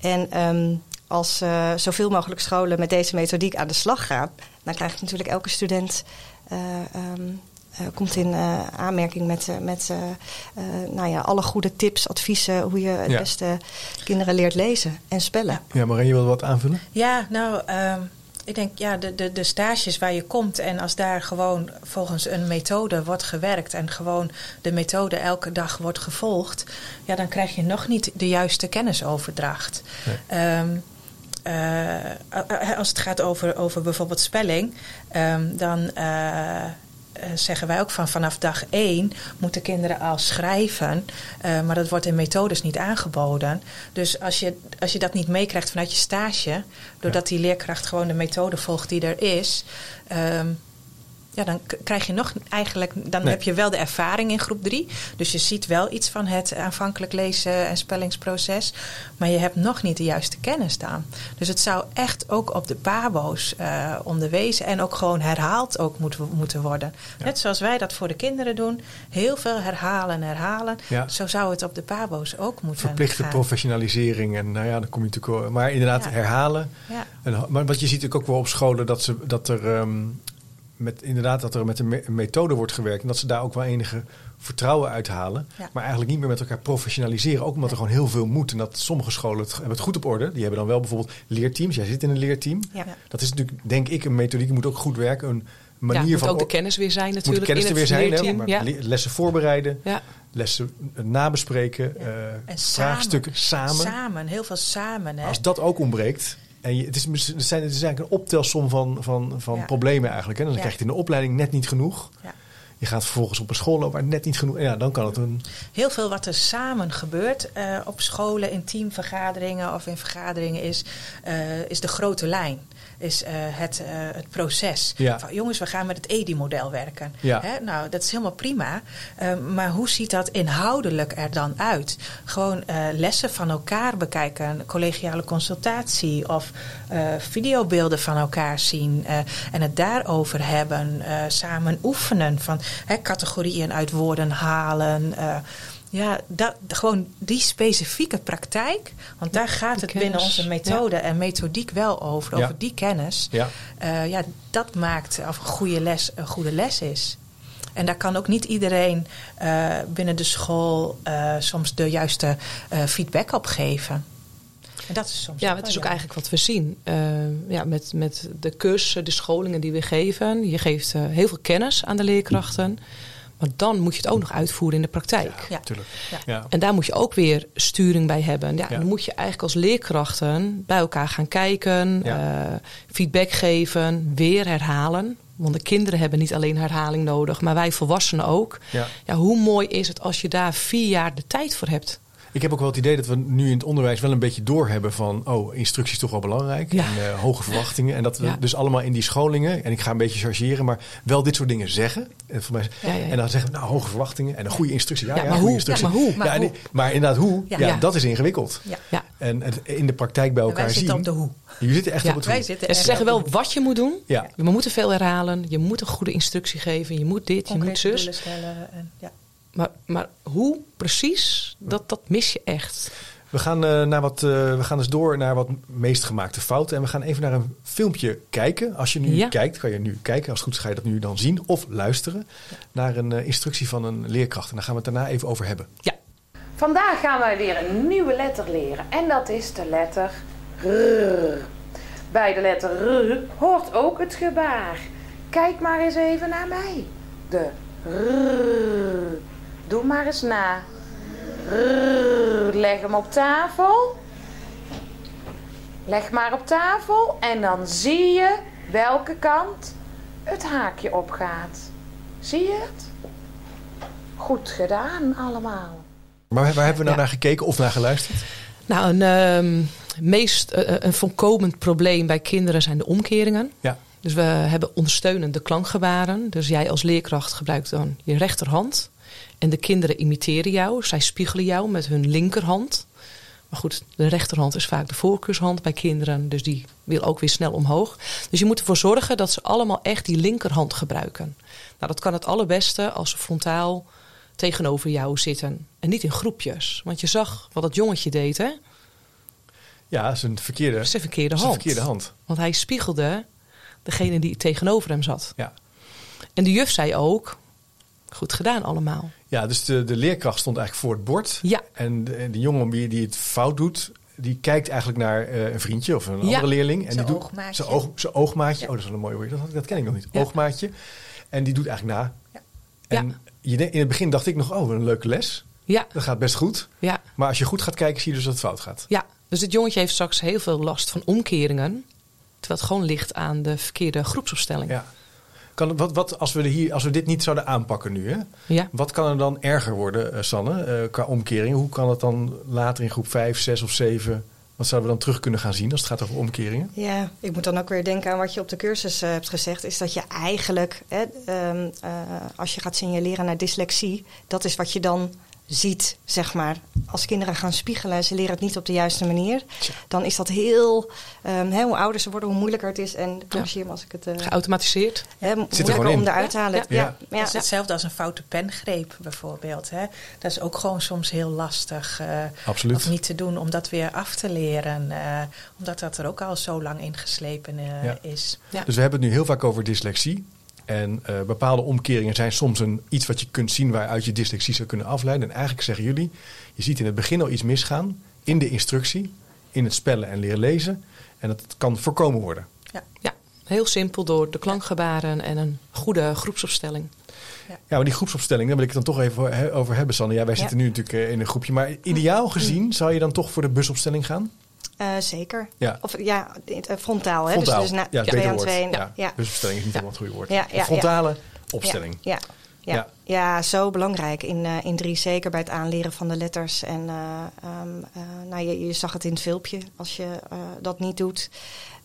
En ehm, als eh, zoveel mogelijk scholen met deze methodiek aan de slag gaan, dan krijgt natuurlijk elke student. eh, ehm, eh, komt in eh, aanmerking met, eh, met nou ja, alle goede tips, adviezen hoe je het Ja. beste kinderen leert lezen en spellen. Ja, Marijn, je wil wat aanvullen? Ja, nou, ehm, ik denk ja, de, de, de stages waar je komt en als daar gewoon volgens een methode wordt gewerkt en gewoon de methode elke dag wordt gevolgd, ja, dan krijg je nog niet de juiste kennisoverdracht. Nee. Ehm, eh, als het gaat over, over bijvoorbeeld spelling, ehm, dan eh, eh, zeggen wij ook van vanaf dag één moeten kinderen al schrijven, eh, maar dat wordt in methodes niet aangeboden. Dus als je, als je dat niet meekrijgt vanuit je stage, doordat die leerkracht gewoon de methode volgt die er is. ehm, ja, dan krijg je nog eigenlijk, dan Nee. heb je wel de ervaring in groep 3. Dus je ziet wel iets van het aanvankelijk lezen en spellingsproces. Maar je hebt nog niet de juiste kennis dan. Dus het zou echt ook op de pabo's eh, onderwezen en ook gewoon herhaald ook moet, moeten worden. Ja. Net zoals wij dat voor de kinderen doen. Heel veel herhalen en herhalen. Ja. Zo zou het op de pabo's ook moeten Verplichte gaan. professionalisering en nou ja, dan kom je natuurlijk... Maar inderdaad, Ja. herhalen. Ja. En, maar wat je ziet ook wel op scholen dat, ze, dat er ehm, met, inderdaad dat er met een, me- een methode wordt gewerkt en dat ze daar ook wel enige vertrouwen uithalen. Ja. Maar eigenlijk niet meer met elkaar professionaliseren. Ook omdat er gewoon heel veel moet. En dat sommige scholen het, hebben het goed op orde. Die hebben dan wel bijvoorbeeld leerteams. Jij zit in een leerteam. Ja. Dat is natuurlijk, denk ik, een methodiek. Die moet ook goed werken. Een manier ja, moet van ook de kennis weer zijn moet natuurlijk de kennis in er het weer zijn. Hè? leerteam. Maar Ja. le- Lessen voorbereiden, Ja. lessen nabespreken, eh, En vraagstukken samen. Samen, heel veel samen. Hè? Als dat ook ontbreekt. En je, het, is, het, zijn, het is eigenlijk een optelsom van, van, van Ja. problemen eigenlijk. Hè? Dan Ja. krijg je in de opleiding net niet genoeg. Ja. Je gaat vervolgens op een school lopen waar net niet genoeg. Ja, dan kan het een. Heel veel wat er samen gebeurt eh, op scholen, in teamvergaderingen of in vergaderingen is, eh, is de grote lijn. Is eh, het, eh, het proces. Ja. Van, jongens, we gaan met het EDI-model werken. Ja. Hè? Nou, dat is helemaal prima. Eh, maar hoe ziet dat inhoudelijk er dan uit? Gewoon eh, lessen van elkaar bekijken, collegiale consultatie of videobeelden van elkaar zien en het daarover hebben. samen oefenen van hè, categorieën uit woorden halen. Ja, dat, gewoon die specifieke praktijk. Want daar gaat het binnen onze methode en methodiek wel over. Ja. Over die kennis. Ja. Eh, ja, dat maakt of een goede les een goede les is. En daar kan ook niet iedereen eh, binnen de school eh, soms de juiste eh, feedback op geven. En dat is soms Ja, het is ook eigenlijk wat we zien. Ja, met, met de cursussen, de scholingen die we geven. Je geeft eh, heel veel kennis aan de leerkrachten. Maar dan moet je het ook nog uitvoeren in de praktijk. Ja. Natuurlijk. Ja. Ja. En daar moet je ook weer sturing bij hebben. Ja, Ja. Dan moet je eigenlijk als leerkrachten bij elkaar gaan kijken, Ja. eh, feedback geven, weer herhalen. Want de kinderen hebben niet alleen herhaling nodig, maar wij volwassenen ook. Ja. Ja, hoe mooi is het als je daar vier jaar de tijd voor hebt? Ik heb ook wel het idee dat we nu in het onderwijs wel een beetje doorhebben van... oh, instructie is toch wel belangrijk. Ja. En eh, hoge verwachtingen. En dat we Ja. dus allemaal in die scholingen... en ik ga een beetje chargeren, maar wel dit soort dingen zeggen. En, voor mij, Ja, ja, ja. en dan zeggen we, nou, hoge verwachtingen en een goede instructie. Ja, Ja, ja, maar goede hoe? instructie. Ja, maar hoe? Ja, Maar en- hoe? maar inderdaad, hoe? Ja, Ja. Ja. dat is ingewikkeld. Ja. Ja. En het in de praktijk bij elkaar wij zien... zitten op de hoe. Jullie zitten echt Ja. op het Wij hoe. zitten En ze zeggen wel wat je moet doen. Ja. We moeten veel herhalen. Je moet een goede instructie geven. Je moet dit, je moet zus. En, ja. Maar, maar hoe precies, dat, dat mis je echt. We gaan, eh, naar wat, eh, we gaan dus door naar wat meest gemaakte fouten. En we gaan even naar een filmpje kijken. Als je nu Ja. kijkt, kan je nu kijken. Als het goed is, ga je dat nu dan zien of luisteren. Naar een eh, instructie van een leerkracht. En daar gaan we het daarna even over hebben. Ja, Vandaag gaan wij weer een nieuwe letter leren en dat is de letter R. Bij de letter R hoort ook het gebaar. Kijk maar eens even naar mij. De R. Doe maar eens na. Leg hem op tafel. Leg maar op tafel en dan zie je welke kant het haakje op gaat. Zie je het? Goed gedaan allemaal. Maar waar hebben we nou Ja. naar gekeken of naar geluisterd? Nou, een ehm, meest eh, een voorkomend probleem bij kinderen zijn de omkeringen. Ja. Dus we hebben ondersteunende klankgebaren. Dus jij als leerkracht gebruikt dan je rechterhand. En de kinderen imiteren jou. Zij spiegelen jou met hun linkerhand. Maar goed, de rechterhand is vaak de voorkeurshand bij kinderen. Dus die wil ook weer snel omhoog. Dus je moet ervoor zorgen dat ze allemaal echt die linkerhand gebruiken. Nou, dat kan het allerbeste als ze frontaal tegenover jou zitten. En niet in groepjes. Want je zag wat dat jongetje deed, hè? Ja, een verkeerde, de verkeerde hand. verkeerde hand. Want hij spiegelde degene die tegenover hem zat. Ja. En de juf zei ook, goed gedaan allemaal. Ja, dus de, de leerkracht stond eigenlijk voor het bord. Ja, En de, de jongen die, die het fout doet, die kijkt eigenlijk naar eh, een vriendje of een Ja. andere leerling. En Zijn die doet oogmaatje. Zijn, oog, zijn oogmaatje. Ja. Oh, dat is wel een mooi woord. Dat, dat ken ik nog niet. Ja. Oogmaatje. En die doet eigenlijk na. Ja. En je, in het begin dacht ik nog, oh, een leuke les. ja, Dat gaat best goed. ja, Maar als je goed gaat kijken, zie je dus dat het fout gaat. ja. Dus dit jongetje heeft straks heel veel last van omkeringen. Terwijl het gewoon ligt aan de verkeerde groepsopstelling. Ja. Kan, wat, wat, als, we hier, als we dit niet zouden aanpakken nu, hè? Ja. wat kan er dan erger worden, eh, Sanne, eh, qua omkering? Hoe kan het dan later in groep 5, 6 of 7, wat zouden we dan terug kunnen gaan zien als het gaat over omkeringen? Ja, ik moet dan ook weer denken aan wat je op de cursus eh, hebt gezegd. Is dat je eigenlijk, hè, ehm, eh, als je gaat signaleren naar dyslexie, dat is wat je dan ziet, zeg maar. Als kinderen gaan spiegelen, ze leren het niet op de juiste manier. Tja. Dan is dat heel, ehm, hè, hoe ouder ze worden, hoe moeilijker het is. En corrigeer me als ik het... eh Geautomatiseerd. hè, moeilijker gewoon in. om eruit te halen. Ja. Ja, Ja. ja. Dat is hetzelfde als een foute pengreep bijvoorbeeld. Hè? Dat is ook gewoon soms heel lastig. eh, Absoluut. Of niet te doen om dat weer af te leren. eh, omdat dat er ook al zo lang ingeslepen eh, Ja. is. Ja. Dus we hebben het nu heel vaak over dyslexie. En eh, bepaalde omkeringen zijn soms een, iets wat je kunt zien waaruit je dyslexie zou kunnen afleiden. En eigenlijk zeggen jullie, je ziet in het begin al iets misgaan in de instructie, in het spellen en leren lezen. En dat kan voorkomen worden. Ja, heel simpel door de klankgebaren en een goede groepsopstelling. Ja, maar die groepsopstelling, daar wil ik het dan toch even over hebben, Sanne. Ja, wij Ja. zitten nu natuurlijk eh, in een groepje. Maar ideaal gezien zou je dan toch voor de busopstelling gaan? Eh, zeker. Ja. Of ja, eh, frontaal. Hè? Frontaal. Dus, dus na, ja, twee aan twee. Ja. ja. Busopstelling is niet helemaal het goede woord. Ja, frontale opstelling. Ja, ja, Ja. zo belangrijk in, eh, in drie, zeker bij het aanleren van de letters. En eh, ehm, eh, nou, je, je zag het in het filmpje, als je dat niet doet.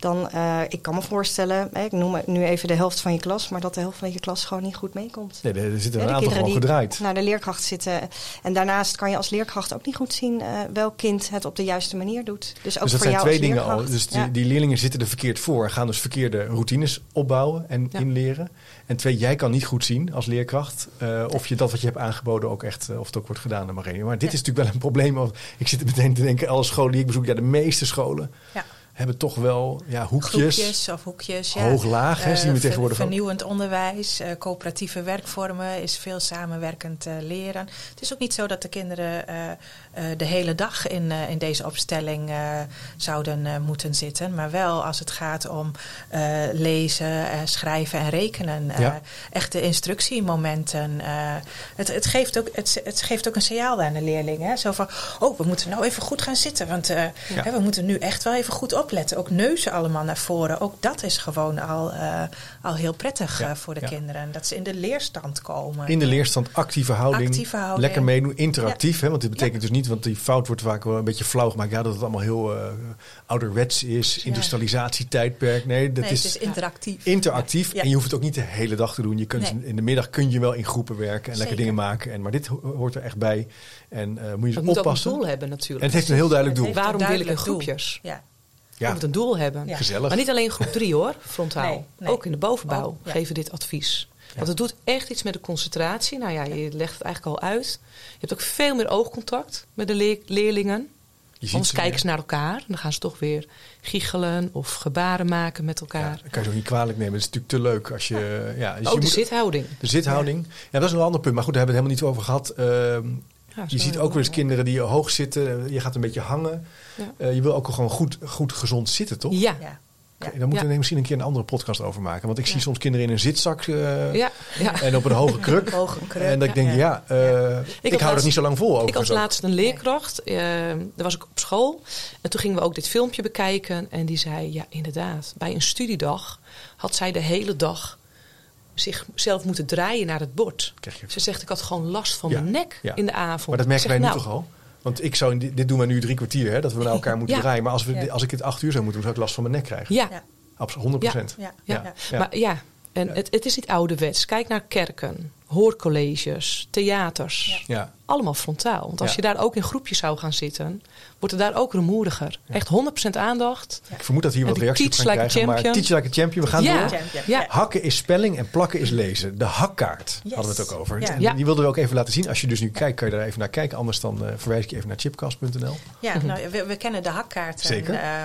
Dan, eh, ik kan me voorstellen, ik noem nu even de helft van je klas, maar dat de helft van je klas gewoon niet goed meekomt. Nee, er zitten een aantal gewoon gedraaid. naar de leerkracht zitten. En daarnaast kan je als leerkracht ook niet goed zien eh, welk kind het op de juiste manier doet. Dus ook Dus dat voor zijn jou twee dingen al. Dus die, Ja. die leerlingen zitten er verkeerd voor. Gaan dus verkeerde routines opbouwen en Ja. inleren. En twee, jij kan niet goed zien als leerkracht eh, of je dat wat je hebt aangeboden ook echt, of het ook wordt gedaan. Maar dit is natuurlijk wel een probleem. want Ik zit er meteen te denken, alle scholen die ik bezoek, ja, de meeste scholen Ja. Hebben toch wel ja, hoekjes. Groepjes of hoekjes. Ja. Hoog-laag, hè, Eh, zien we tegenwoordig. Vernieuwend onderwijs, eh, coöperatieve werkvormen is veel samenwerkend eh, leren. Het is ook niet zo dat de kinderen de hele dag in, eh, in deze opstelling eh, zouden eh, moeten zitten. Maar wel als het gaat om eh, lezen, eh, schrijven en rekenen. eh, Ja. Echte instructiemomenten. eh. het, het, geeft ook, het, het geeft ook een signaal aan de leerling. Hè? Zo van, oh, we moeten nou even goed gaan zitten. Want eh, hè, we moeten nu echt wel even goed opletten. Ook neuzen allemaal naar voren. Ook dat is gewoon al, eh, al heel prettig Ja, eh, voor de ja. kinderen. Dat ze in de leerstand komen. In de leerstand actieve houding. Actieve houding. Lekker meedoen, interactief. Hè, want dit betekent dus niet, want die fout wordt vaak wel een beetje flauw gemaakt. Ja, dat het allemaal heel eh, ouderwets is. Industrialisatietijdperk. Nee, dat nee, is, het is interactief. interactief. Ja. En je hoeft het ook niet de hele dag te doen. Je kunt Nee. in de middag kun je wel in groepen werken en lekker Zeker. dingen maken. En, maar dit ho- hoort er echt bij. En eh, moet je Het dus moet ook een oppassen. doel hebben en natuurlijk. het heeft een heel duidelijk doel. Waarom wil ik in groepjes? Ja. Je Ja, moet een doel hebben. Ja. gezellig. Maar niet alleen groep 3 hoor, frontaal. Nee, nee. Ook in de bovenbouw Oh, ja. geven we dit advies. Want het doet echt iets met de concentratie. Nou ja, je legt het eigenlijk al uit. Je hebt ook veel meer oogcontact met de leer- leerlingen. je ziet Anders ze kijken weer. ze naar elkaar. En dan gaan ze toch weer giechelen of gebaren maken met Ja, elkaar. dat kan je ook niet kwalijk nemen. Het is natuurlijk te leuk als je. Ja, dus ook je de moet- zithouding. de zithouding. Ja. dat is een ander punt. Maar goed, daar hebben we het helemaal niet over gehad. Ehm, Ja, je ziet ook wel eens kinderen die hoog zitten. Je gaat een beetje hangen. Ja. Eh, je wil ook gewoon goed, goed gezond zitten, toch? Ja, Ja. Oké, Daar moeten Ja. we misschien een keer een andere podcast over maken. Want ik zie soms kinderen in een zitzak eh, ja, ja. en op een hoge kruk. Hoge kruk, en dat ik denk, ja. ja, eh, ik, hou dat laatst- niet zo lang vol. Ik had ook. laatst een leerkracht. daar was ik op school. En toen gingen we ook dit filmpje bekijken. En die zei, ja inderdaad, bij een studiedag had zij de hele dag zichzelf moeten draaien naar het bord. Ze zegt, ik had gewoon last van Ja, mijn nek ja. in de avond. Maar dat merken wij nu nou, toch al? Want ik zou in dit, doen we nu drie kwartier, hè, dat we naar elkaar moeten Ja. draaien. Maar als, we, Ja. als ik het acht uur zou moeten doen, zou ik last van mijn nek krijgen. Ja, Ja. Absoluut, 100 procent. Ja. Ja. Ja. Ja. Maar ja, en het, het is niet ouderwets. Kijk naar kerken, hoorcolleges, theaters. Ja. Allemaal frontaal. Want als Ja. je daar ook in groepjes zou gaan zitten, wordt het daar ook rumoeriger. Echt 100% aandacht. Ik vermoed dat hier wat reacties op gaan like a krijgen. Maar champion. teach like a champion, we gaan Ja. door. Champion. Ja. Hakken is spelling en plakken is lezen. De hakkaart Yes. hadden we het ook over. Ja. En Ja. Die wilden we ook even laten zien. Als je dus nu kijkt, kan je daar even naar kijken. Anders dan eh, verwijs ik je even naar chipcast.nl. Ja, nou, we, we kennen de hakkaarten Zeker. eh,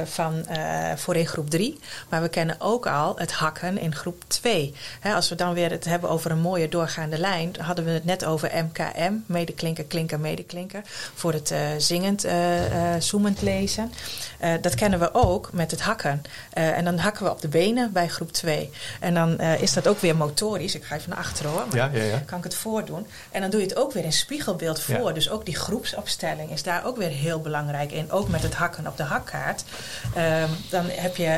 eh, van, eh, voor in groep 3. Maar we kennen ook al het hakken in groep 2. Hè, als we dan weer het hebben over een mooie doorgaande lijn, hadden we het net over MKM, medeklinker, klinker, medeklinker. Voor het eh, zingend, eh, eh, zoemend lezen. Dat kennen we ook met het hakken. En dan hakken we op de benen bij groep 2. En dan is dat ook weer motorisch. Ik ga even naar achteren hoor. maar Ja, ja, ja. kan ik het voordoen. En dan doe je het ook weer in spiegelbeeld voor. Dus ook die groepsopstelling is daar ook weer heel belangrijk in. Ook met het hakken op de hakkaart. Ehm, dan heb je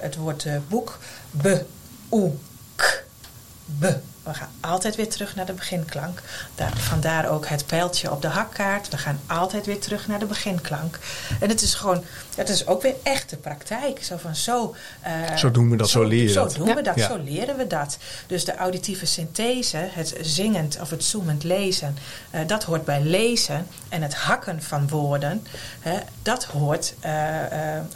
het woord boek. Be, oe, k, be. We gaan altijd weer terug naar de beginklank. Daar, vandaar ook het pijltje op de hakkaart. We gaan altijd weer terug naar de beginklank. En het is gewoon, het is ook weer echte praktijk. Zo van zo. eh, Zo doen we dat, zo leer je zo dat. doen Ja. we dat, Ja. zo leren we dat. Dus de auditieve synthese, het zingend of het zoemend lezen, eh, dat hoort bij lezen. En het hakken van woorden, hè, dat hoort, eh,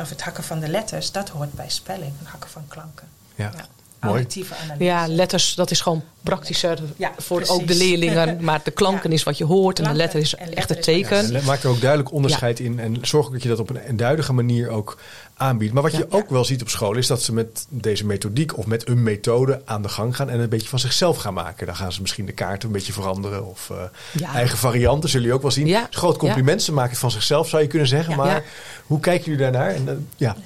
of het hakken van de letters, dat hoort bij spelling, het hakken van klanken. Ja. Ja. Mooi. Auditieve analyse. Ja, letters, dat is gewoon praktischer Ja, voor precies. ook de leerlingen. Maar de klanken Ja. is wat je hoort en de letter is en echt het Ja, teken. en maak er ook duidelijk onderscheid in. En zorg ook dat je dat op een eenduidige manier ook aanbiedt. Maar wat je ook wel ziet op school is dat ze met deze methodiek of met een methode aan de gang gaan en een beetje van zichzelf gaan maken. Dan gaan ze misschien de kaarten een beetje veranderen of eh, eigen varianten, zullen jullie ook wel zien. Ja. Een groot compliment, ze maken het van zichzelf zou je kunnen zeggen. Maar hoe kijken jullie daarnaar? En, eh, ja.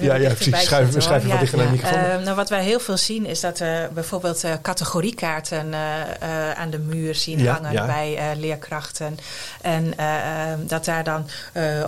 Ja, Ja, precies. Zitten, hoor. even wat dichter naar de microfoon. Eh, nou, wat wij heel veel zien is dat we bijvoorbeeld eh, categoriekaarten aan de muur zien hangen bij leerkrachten. En eh, eh, dat daar dan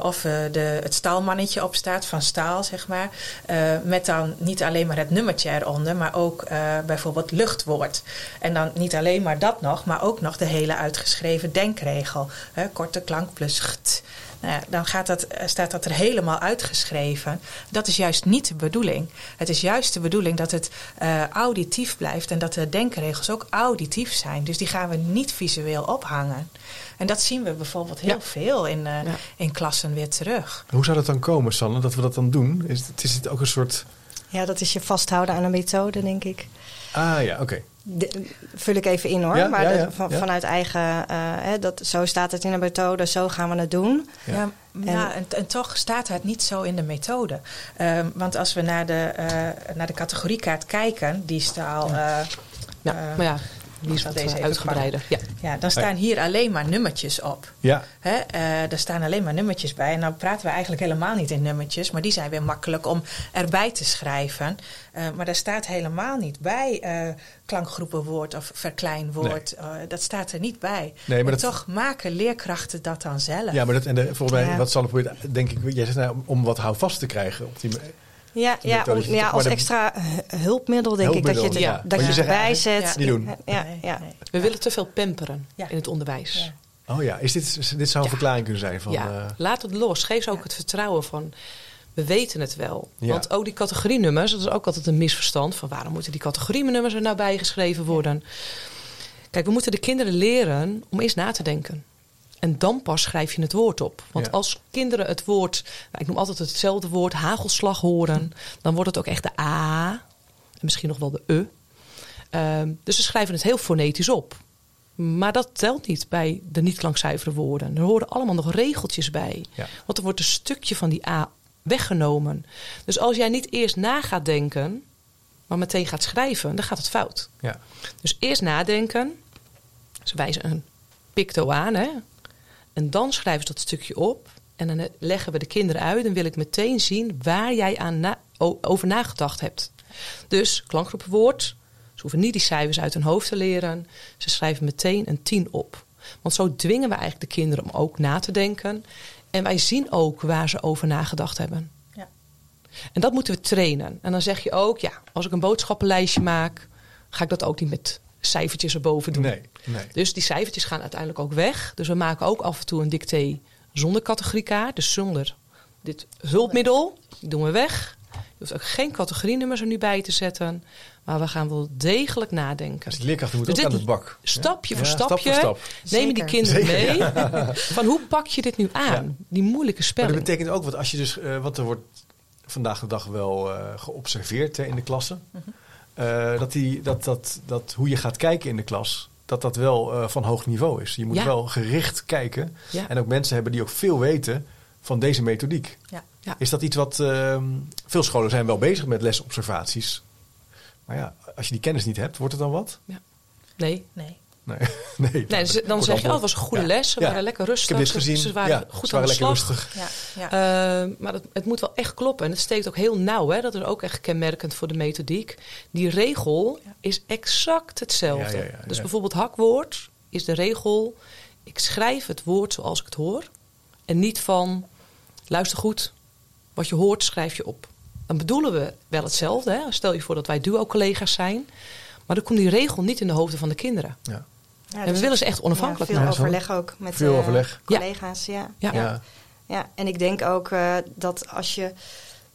of de, het staalmannetje op staat van staal, zeg maar. eh, met dan niet alleen maar het nummertje eronder, maar ook eh, bijvoorbeeld luchtwoord. En dan niet alleen maar dat nog, maar ook nog de hele uitgeschreven denkregel. Hè, korte klank plus cht. Nou ja, dan gaat dat, eh, staat dat er helemaal uitgeschreven. Dat is juist niet de bedoeling. Het is juist de bedoeling dat het eh, auditief blijft en dat de denkregels ook auditief zijn. Dus die gaan we niet visueel ophangen. En dat zien we bijvoorbeeld heel Ja. veel in, eh, Ja. in klassen weer terug. Hoe zou dat dan komen, Sanne, dat we dat dan doen? Is het, is het ook een soort... Ja, dat is je vasthouden aan een methode, denk ik. Ah ja, oké. De- vul ik even in hoor. Ja, maar ja, dat- ja, van, ja. vanuit eigen, eh, hè, dat, zo staat het in de methode, zo gaan we het doen. Ja. Ja, ja, en, en toch staat het niet zo in de methode. Ehm, want als we naar de, eh, naar de categoriekaart kijken, die staal. eh, Ja, eh, maar ja, die is zal wat deze eh, uitgebreider. Ja. ja, dan staan hier alleen maar nummertjes op. Ja, Hè, eh, er staan alleen maar nummertjes bij. En nou praten we eigenlijk helemaal niet in nummertjes. Maar die zijn weer makkelijk om erbij te schrijven. Eh, maar daar staat helemaal niet bij eh, klankgroepenwoord of verkleinwoord. Eh, dat staat er niet bij. Nee, maar en dat- toch maken leerkrachten dat dan zelf. ja maar dat, en de, volgens mij, Ja. wat Sanne probeert, denk ik, jij zegt nou, om, om wat houvast te krijgen. Op die, Ja, ja, om- ja als extra eh, hulpmiddel denk ik dat je het, Hulpmiddel, ja. dat je je erbij eigenlijk- zet. Niet doen. Ja, ja. nee. We willen te veel pamperen Ja. in het onderwijs. Ja. oh ja, is dit, dit zou een Ja. verklaring kunnen zijn van... ja, eh, laat het los. Geef ze ook het vertrouwen van, we weten het wel. Ja. Want ook die categorienummers, dat is ook altijd een misverstand. Van waarom moeten die categorienummers er nou bijgeschreven worden? Kijk, we moeten de kinderen leren om eerst na te denken. En dan pas schrijf je het woord op. Want Ja. als kinderen het woord, nou, ik noem altijd hetzelfde woord, hagelslag horen, dan wordt het ook echt de A. En misschien nog wel de E. Ehm, dus ze schrijven het heel fonetisch op. Maar dat telt niet bij de niet-klankzuivere woorden. Er horen allemaal nog regeltjes bij. Ja. Want er wordt een stukje van die A weggenomen. Dus als jij niet eerst na gaat denken, maar meteen gaat schrijven, dan gaat het fout. ja. Dus eerst nadenken. Ze wijzen een picto aan, hè? En dan schrijven ze dat stukje op. En dan leggen we de kinderen uit. En wil ik meteen zien waar jij aan na- over nagedacht hebt. Dus klankgroepenwoord. Ze hoeven niet die cijfers uit hun hoofd te leren. Ze schrijven meteen een 10 op. Want zo dwingen we eigenlijk de kinderen om ook na te denken. En wij zien ook waar ze over nagedacht hebben. Ja. En dat moeten we trainen. En dan zeg je ook, ja, als ik een boodschappenlijstje maak, ga ik dat ook niet met cijfertjes erboven doen. Nee, nee. Dus die cijfertjes gaan uiteindelijk ook weg. Dus we maken ook af en toe een dicté zonder categoriekaart. Dus zonder dit hulpmiddel. Die doen we weg. Je hoeft ook geen categorienummers er nu bij te zetten. Maar we gaan wel degelijk nadenken. Dus leerkrachten moeten Dus ook aan de bak. Stapje Ja, voor stapje Stap voor stap. neem je die Zeker. kinderen mee. Van hoe pak je dit nu aan? Ja. Die moeilijke Maar spelling. dat betekent ook, wat als je dus, eh, want er wordt vandaag de dag wel eh, geobserveerd hè, in de klassen, Mhm. Eh, dat, die, dat, dat, dat hoe je gaat kijken in de klas, dat dat wel eh, van hoog niveau is. Je moet Ja. wel gericht kijken Ja. en ook mensen hebben die ook veel weten van deze methodiek. Ja. Ja. Is dat iets wat, ehm, veel scholen zijn wel bezig met lesobservaties. Maar ja, als je die kennis niet hebt, wordt het dan wat? Nee. Nee. Nee, nee, Nee, dus dan zeg je, oh, het was een goede Ja. les. Ze Ja. waren lekker Ik rustig. heb dit ze- gezien. Ze waren ja, goed ze aan waren de lekker slag. rustig. Ja. Ja. Eh, maar het, het moet wel echt kloppen. En het steekt ook heel nauw. Hè? Dat is ook echt kenmerkend voor de methodiek. Die regel is exact hetzelfde. Ja, ja, ja, dus ja. bijvoorbeeld hakwoord is de regel... ik schrijf het woord zoals ik het hoor. En niet van, luister goed, wat je hoort schrijf je op. Dan bedoelen we wel hetzelfde. Hè? Stel je voor dat wij duo-collega's zijn. Maar dan komt die regel niet in de hoofden van de kinderen. Ja. Ja, en we dus willen ze echt onafhankelijk ja, veel maken. overleg ook met Veel eh, overleg. Collega's. Ja. Ja. Ja. Ja. Ja. en ik denk ook eh, dat als je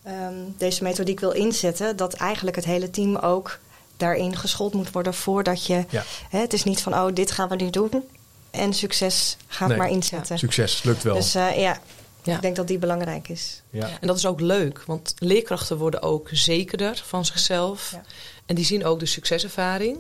ehm, deze methodiek wil inzetten, dat eigenlijk het hele team ook daarin geschoold moet worden voordat je. Ja. Hè, het is niet van oh, dit gaan we nu doen en succes, ga het Nee. maar inzetten. Succes, lukt wel. Dus eh, ja, Ja. ik denk dat die belangrijk is. ja. En dat is ook leuk, want leerkrachten worden ook zekerder van zichzelf. Ja. En die zien ook de succeservaring.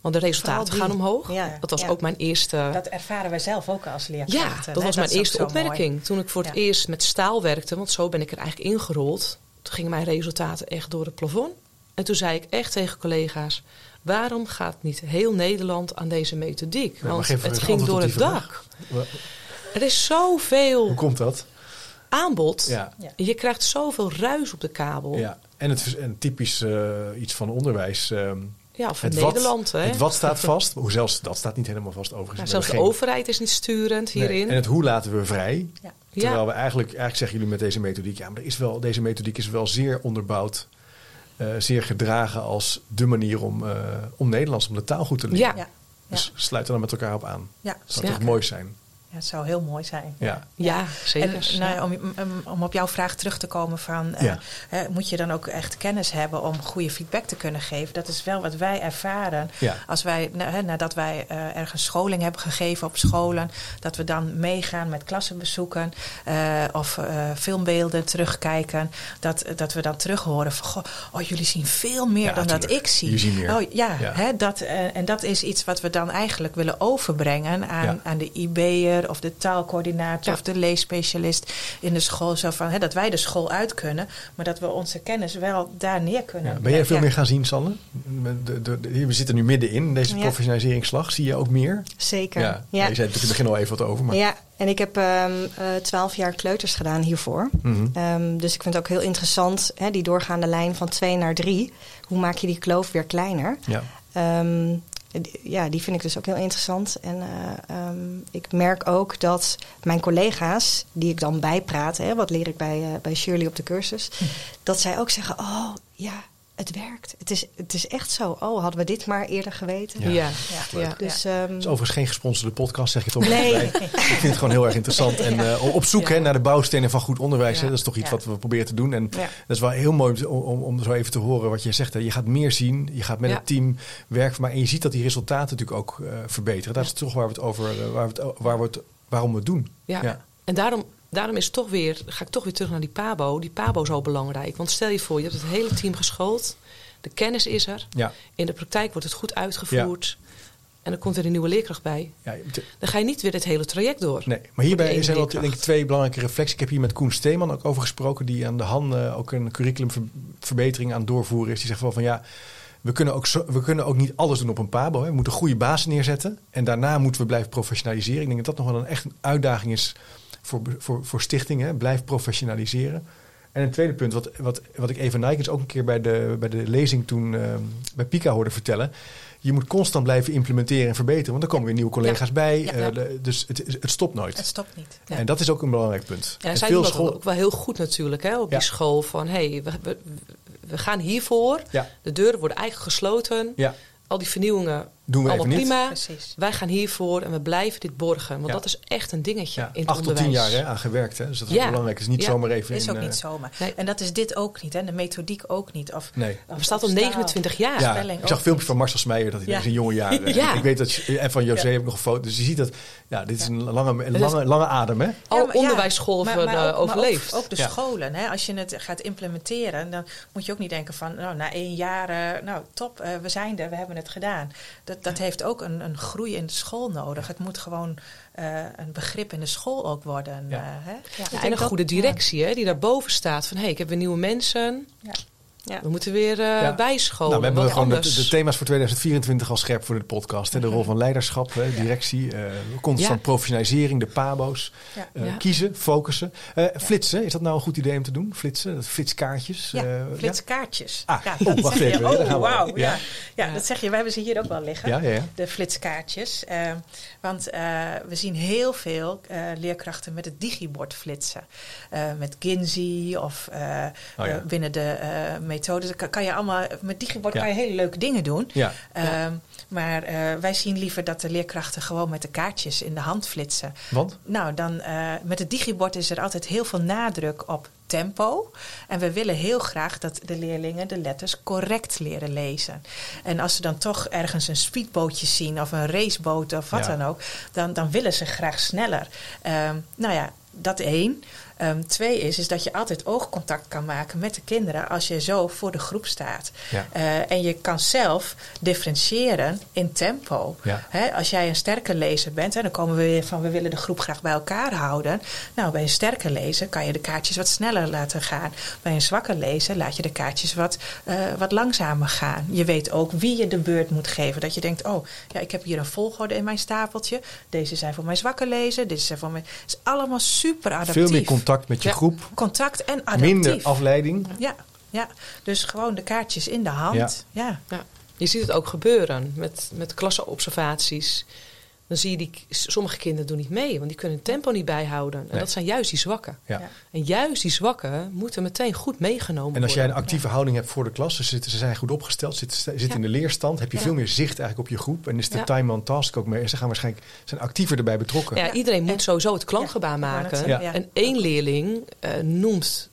Want de resultaten gaan omhoog. Ja, Dat was ja. ook mijn eerste. Dat ervaren wij zelf ook als ja, leerkrachten. dat hè. was mijn eerste mooi. opmerking. Toen ik voor het Ja. eerst met staal werkte, want zo ben ik er eigenlijk ingerold. Toen gingen mijn resultaten echt door het plafond. En toen zei ik echt tegen collega's: waarom gaat niet heel Nederland aan deze methodiek? Ja, Want het ging door het dak. Er is zoveel Hoe komt dat? aanbod. Ja. Ja. Je krijgt zoveel ruis op de kabel. Ja, en, het, en typisch eh, iets van onderwijs. ehm, Ja, of het wat, Nederland. hè? Het wat staat vast. Hoe zelfs dat staat niet helemaal vast overigens. Ja, We zelfs de geen- overheid is niet sturend Nee, hierin. En het hoe laten we vrij. Ja. Terwijl ja. we eigenlijk, eigenlijk zeggen jullie met deze methodiek, ja, maar er is wel, deze methodiek is wel zeer onderbouwd. eh, zeer gedragen als de manier om, eh, om Nederlands, om de taal goed te leren. Ja. Ja. Dus sluit er dan met elkaar op aan. Ja, Dat zou Ja. toch mooi zijn? Ja, het zou heel mooi zijn. Ja. ja, zeker. En nou, om, om, om op jouw vraag terug te komen van... eh, Ja. moet je dan ook echt kennis hebben om goede feedback te kunnen geven? Dat is wel wat wij ervaren. Ja. Als wij, nadat wij eh, ergens scholing hebben gegeven op scholen... dat we dan meegaan met klassenbezoeken... eh, of eh, filmbeelden terugkijken... Dat, dat we dan terug horen van... Goh, oh, jullie zien veel meer Ja, dan dat ik zie. Je ziet meer. Oh, ja, Ja. Hè, dat, eh, en dat is iets wat we dan eigenlijk willen overbrengen... aan, Ja. aan de Of de taalcoördinator Ja. of de leesspecialist in de school. Zo van, hè, dat wij de school uit kunnen, maar dat we onze kennis wel daar neer kunnen. Ja. Ben jij veel Ja. meer gaan zien, Sanne? Met de- de- de- we zitten nu middenin in deze Ja. professionaliseringsslag. Zie je ook meer? Zeker. Ja. Je zei natuurlijk in het begin al even wat over. Maar... Ja, en ik heb twaalf jaar kleuters gedaan hiervoor. Mhm. Ehm, dus ik vind het ook heel interessant, hè, die doorgaande lijn van twee naar drie. Hoe maak je die kloof weer kleiner? ja. Ehm, ja, die vind ik dus ook heel interessant. En eh, ehm, ik merk ook dat mijn collega's, die ik dan bijpraat, hè, wat leer ik bij, eh, bij Shirley op de cursus, dat zij ook zeggen: Oh ja, het werkt. Het is, het is echt zo. Oh, hadden we dit maar eerder geweten. Ja. ja. Ja. Ja. Dus, ehm, Het is overigens geen gesponsorde podcast, zeg je toch Nee. bij. Ik vind het gewoon heel erg interessant. En eh, op zoek Ja. hè, naar de bouwstenen van goed onderwijs. Ja. Hè, dat is toch iets Ja. wat we proberen te doen. En Ja. dat is wel heel mooi om, om, om zo even te horen wat je zegt. Hè. Je gaat meer zien. Je gaat met Ja. het team werken. Maar en je ziet dat die resultaten natuurlijk ook eh, verbeteren. Dat is toch waar we het over, eh, waar we het, waar we het, waarom we het doen. Ja. Ja. En daarom, daarom is toch weer, ga ik toch weer terug naar die Pabo. Die Pabo zo belangrijk. Want stel je voor, je hebt het hele team geschoold. De kennis is er. Ja. In de praktijk wordt het goed uitgevoerd. En dan komt er een nieuwe leerkracht bij. Ja, Dan ga je niet weer het hele traject door. Nee, maar hierbij zijn wel denk ik twee belangrijke reflexen. Ik heb hier met Koen Steeman ook over gesproken, die aan de hand eh, ook een curriculumverbetering aan het doorvoeren is. Die zegt wel van ja, we kunnen ook, zo, we kunnen ook niet alles doen op een pabo. Hè. We moeten een goede basis neerzetten en daarna moeten we blijven professionaliseren. Ik denk dat dat nog wel een echt een uitdaging is voor, voor, voor stichtingen. Blijf professionaliseren. En een tweede punt, wat, wat, wat ik Eva Nijkens ook een keer bij de, bij de lezing toen eh, bij Pika hoorde vertellen. Je moet constant blijven implementeren en verbeteren, want er komen weer nieuwe collega's bij. Ja. eh, dus het, het stopt nooit. Het stopt niet. En dat is ook een belangrijk punt. Ja, En zij veel school- ook wel heel goed natuurlijk hè, op die school. Van hé, hey, we, we, we gaan hiervoor. De deuren worden eigenlijk gesloten. Al die vernieuwingen Doen we allemaal even niet. prima. Precies. Wij gaan hiervoor en we blijven dit borgen. Want Ja. dat is echt een dingetje Ja, in het acht tot tien jaar hè, aan gewerkt. Hè? Dus dat is Ja. belangrijk. Het is niet Ja. zomaar even is in... ook eh, niet zomaar. Nee. En dat is dit ook niet, hè? de methodiek ook niet. Of, Nee. Het bestaat al 29 jaar. Ja, spelling ik zag ook filmpjes van Marcel Smeijer dat hij Ja. in zijn jonge jaren. Ja. Ik weet dat je- en van José Ja. heb ik nog een foto. Dus je ziet dat. Ja, dit is een lange, een lange, lange adem, hè? Eh, maar ook- overleefd. Ook, de scholen. Hè? Als je het gaat implementeren, dan moet je ook niet denken van, nou, na één jaar, eh, nou, top, eh, we zijn er, we hebben het gedaan. Dat, dat heeft ook een, een groei in de school nodig. Het moet gewoon eh, een begrip in de school ook worden. Ja. eh, hè? Ja. En een dat- goede directie hè, die daarboven staat. Van hé, ik heb weer nieuwe mensen. Ja. We moeten weer eh, Ja. bijscholen. Nou, we hebben gewoon de, de thema's voor 2024 al scherp voor de podcast. Hè? De rol van leiderschap, hè? directie, eh constant Ja. professionalisering, de PABO's. Ja. Eh, Ja. Kiezen, focussen. Eh, flitsen, is dat nou een goed idee om te doen? Flitsen, dat flitskaartjes. Ja, flitskaartjes. Ah, ja, oh, dat wacht zeg je. even, daar gaan Oh, we. wauw. Ja. Ja. Ja. Ja. dat zeg je. We hebben ze hier ook wel liggen. Ja, ja, ja. De flitskaartjes. Want eh, we zien heel veel eh, leerkrachten met het digibord flitsen. Eh, met Ginzy of eh, Oh, ja. eh, binnen de methodes. Dan kan, je allemaal, met digibord Ja. kan je hele leuke dingen doen. Ja, Ehm, maar eh, wij zien liever dat de leerkrachten gewoon met de kaartjes in de hand flitsen. want? Nou, dan eh, met het digibord is er altijd heel veel nadruk op tempo. En we willen heel graag dat de leerlingen de letters correct leren lezen. En als ze dan toch ergens een speedbootje zien of een raceboot of wat Ja. dan ook, dan, dan willen ze graag sneller. Ehm, nou ja, dat één. Ehm, twee is, is dat je altijd oogcontact kan maken met de kinderen als je zo voor de groep staat. Ja. Eh, en je kan zelf differentiëren in tempo. Ja. Als jij een sterke lezer bent, hè, dan komen we weer van we willen de groep graag bij elkaar houden. Nou, bij een sterke lezer kan je de kaartjes wat sneller laten gaan. Bij een zwakke lezer laat je de kaartjes wat, eh, wat langzamer gaan. Je weet ook wie je de beurt moet geven. Dat je denkt, oh, ja, ik heb hier een volgorde in mijn stapeltje. Deze zijn voor mijn zwakke lezer, deze zijn voor mijn... Het is allemaal super adaptief. Veel meer contact met je Ja. groep. Contact en adaptief. Minder afleiding. Ja, ja, dus gewoon de kaartjes in de hand. Ja. Ja. Je ziet het ook gebeuren met, met klassenobservaties. Dan zie je die sommige kinderen doen niet mee, want die kunnen het tempo niet bijhouden. En Nee. dat zijn juist die zwakken. Ja. En juist die zwakken moeten meteen goed meegenomen En als jij een worden. actieve houding hebt voor de klas, ze, zitten, ze zijn goed opgesteld, zitten, zitten Ja. in de leerstand, heb je Ja. veel meer zicht eigenlijk op je groep. En is de Ja. time on task ook meer. Ze gaan waarschijnlijk zijn actiever erbij betrokken. Ja, Ja. iedereen moet En- sowieso het klankgebaar maken. zeggen, Ja. ja. En één leerling eh, noemt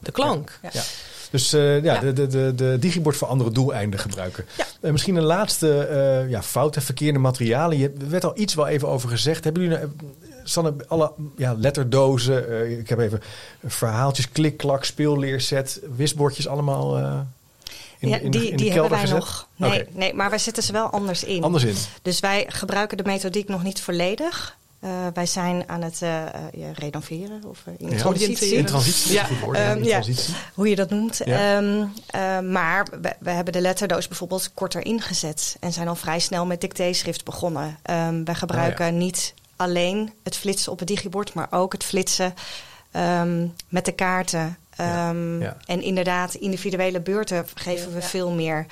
de klank. Ja. Dus eh, ja, Ja. De, de, de, de digibord voor andere doeleinden gebruiken. Ja. Eh, misschien een laatste eh, ja, fout, hè, verkeerde materialen. Je, er werd al iets wel even over gezegd. Hebben jullie nou, Sanne, alle ja, letterdozen, ik heb even verhaaltjes, klik, klak, speelleerset, wisbordjes allemaal in, ja, in, die de, in die de hebben wij gezet? nog. Nee, nee, maar wij zetten ze wel anders in. Anders in. Dus wij gebruiken de methodiek nog niet volledig. Eh, wij zijn aan het eh, eh, ja, renoveren of in Ja. transitie. In transitie, Ja. ja. goed woord. ja, Ehm, in ja. transitie. Hoe je dat noemt. Ja. Ehm, eh, maar we, we hebben de letterdoos bijvoorbeeld korter ingezet. En zijn al vrij snel met dictéschrift begonnen. Ehm wij gebruiken Ah, niet alleen het flitsen op het digibord, maar ook het flitsen ehm, met de kaarten. Ja, Ehm, ja. En inderdaad, individuele beurten geven we Ja. veel meer.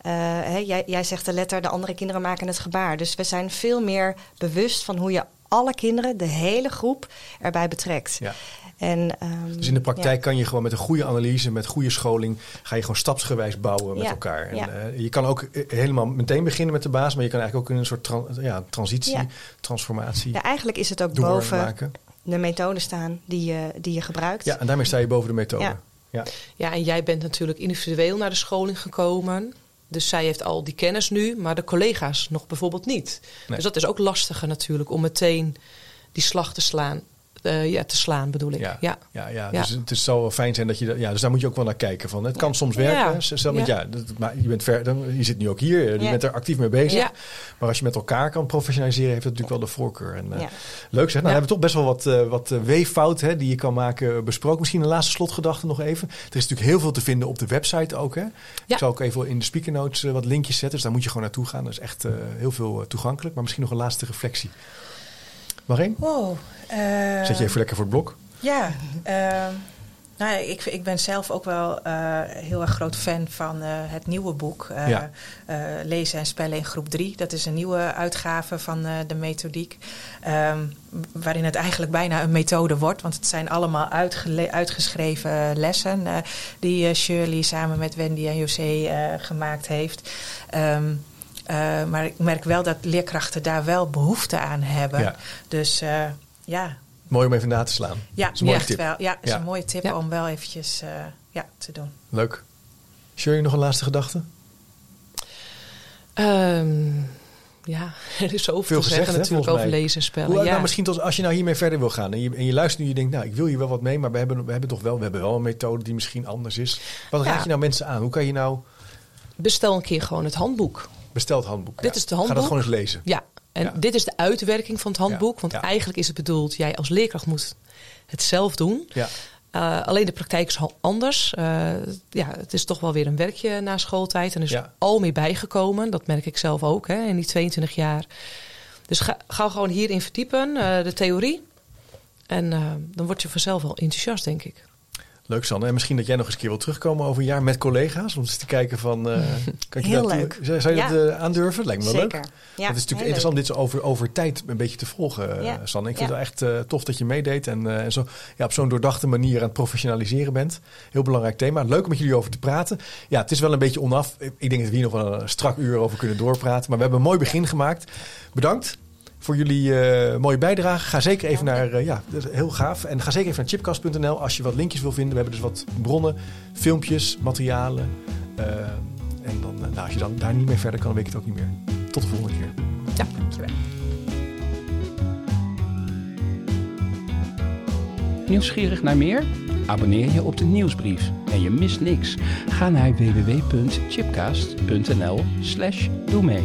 Eh, hè, jij, jij zegt de letter, de andere kinderen maken het gebaar. Dus we zijn veel meer bewust van hoe je alle kinderen, de hele groep, erbij betrekt. Ja. En, ehm, Dus in de praktijk ja. kan je gewoon met een goede analyse, met goede scholing, ga je gewoon stapsgewijs bouwen met Ja, elkaar. En, ja. eh, je kan ook eh, helemaal meteen beginnen met de baas, maar je kan eigenlijk ook in een soort tran- ja, transitie, Ja. transformatie Ja, eigenlijk is het ook boven doormaken. de methode staan die je, die je gebruikt. Ja, en daarmee sta je boven de methode. Ja. Ja. Ja, en jij bent natuurlijk individueel naar de scholing gekomen. Dus zij heeft al die kennis nu, maar de collega's nog bijvoorbeeld niet. Nee. Dus dat is ook lastiger natuurlijk om meteen die slag te slaan. Eh, ja, te slaan bedoel ik. Ja. Ja. Ja, ja, Ja. dus het is wel fijn zijn dat je dat. Ja, dus daar moet je ook wel naar kijken. Van, het kan soms werken. Zelf met- Ja. dat, maar je, bent ver, dan, je zit nu ook hier. Je Ja. bent er actief mee bezig. Maar als je met elkaar kan professionaliseren, heeft dat natuurlijk wel de voorkeur. En, eh, Ja. Leuk zeg. Nou, Ja. hebben we toch best wel wat, eh wat eh, weeffouten hè, die je kan maken besproken. Misschien een laatste slotgedachte nog even. Er is natuurlijk heel veel te vinden op de website ook. Hè? Ik zal ook even in de speaker notes eh, wat linkjes zetten. Dus daar moet je gewoon naartoe gaan. Dat is echt eh, heel veel eh, toegankelijk. Maar misschien nog een laatste reflectie. Waarheen? Wow. eh, Zet je even lekker voor het blok. Ja, ehm, nou, ja, ik, ik ben zelf ook wel eh, heel erg groot fan van het nieuwe boek. Ja. Lezen en spellen in groep 3. Dat is een nieuwe uitgave van de methodiek. ehm, waarin het eigenlijk bijna een methode wordt. Want het zijn allemaal uitgeschreven lessen. die Shirley samen met Wendy en José gemaakt heeft. Ehm, Eh, maar ik merk wel dat leerkrachten daar wel behoefte aan hebben. Ja. Dus eh, ja, Mooi om even na te slaan. ja, Dat is een mooie echt tip. wel. Ja, is Ja. een mooie tip Ja. om wel eventjes eh, ja, te doen. Leuk. Shirley, nog een laatste gedachte? Ehm, ja, er is zoveel Veel te gezegd, zeggen hè, natuurlijk over lezen en spellen. Hoe, nou, misschien tot, als je nou hiermee verder wil gaan en je, en je luistert nu, je denkt, nou, ik wil hier wel wat mee, maar we hebben, we hebben toch wel, we hebben wel een methode die misschien anders is. Wat Ja. raad je nou mensen aan? Hoe kan je nou Bestel een keer gewoon het handboek. Besteld handboek? Dit is het Ga handboek. dat gewoon eens lezen. Ja, en Ja. dit is de uitwerking van het handboek. Want eigenlijk is het bedoeld, jij als leerkracht moet het zelf doen. Ja. Eh, alleen de praktijk is anders. Eh, ja, het is toch wel weer een werkje na schooltijd. En er is Ja. al meer bijgekomen. Dat merk ik zelf ook hè, in die 22 jaar. Dus ga, ga gewoon hierin verdiepen, eh, de theorie. En dan word je vanzelf wel enthousiast, denk ik. Leuk, Sanne. En misschien dat jij nog eens een keer wil terugkomen over een jaar met collega's. Om eens te kijken van... eh, kan je Heel dat, leuk. Zou je Ja. dat eh, aandurven? Lijkt me wel Zeker. leuk. Ja, het is natuurlijk heel interessant dit zo over, over tijd een beetje te volgen, eh, Ja. Sanne. Ik vind het wel echt eh, tof dat je meedeed. En, eh, en zo, ja, op zo'n doordachte manier aan het professionaliseren bent. Heel belangrijk thema. Leuk om met jullie over te praten. Ja, het is wel een beetje onaf. Ik denk dat we hier nog wel een strak uur over kunnen doorpraten. Maar we hebben een mooi begin gemaakt. Bedankt voor jullie eh, mooie bijdrage. Ga zeker even naar, eh, ja, dat is heel gaaf. En ga zeker even naar chipcast.nl als je wat linkjes wil vinden. We hebben dus wat bronnen, filmpjes, materialen. Eh, en dan, nou, als je dan daar niet mee verder kan, dan weet ik het ook niet meer. Tot de volgende keer. Ja, dankjewel. Nieuwsgierig naar meer? Abonneer je op de nieuwsbrief en je mist niks. Ga naar www.chipcast.nl slash doe mee.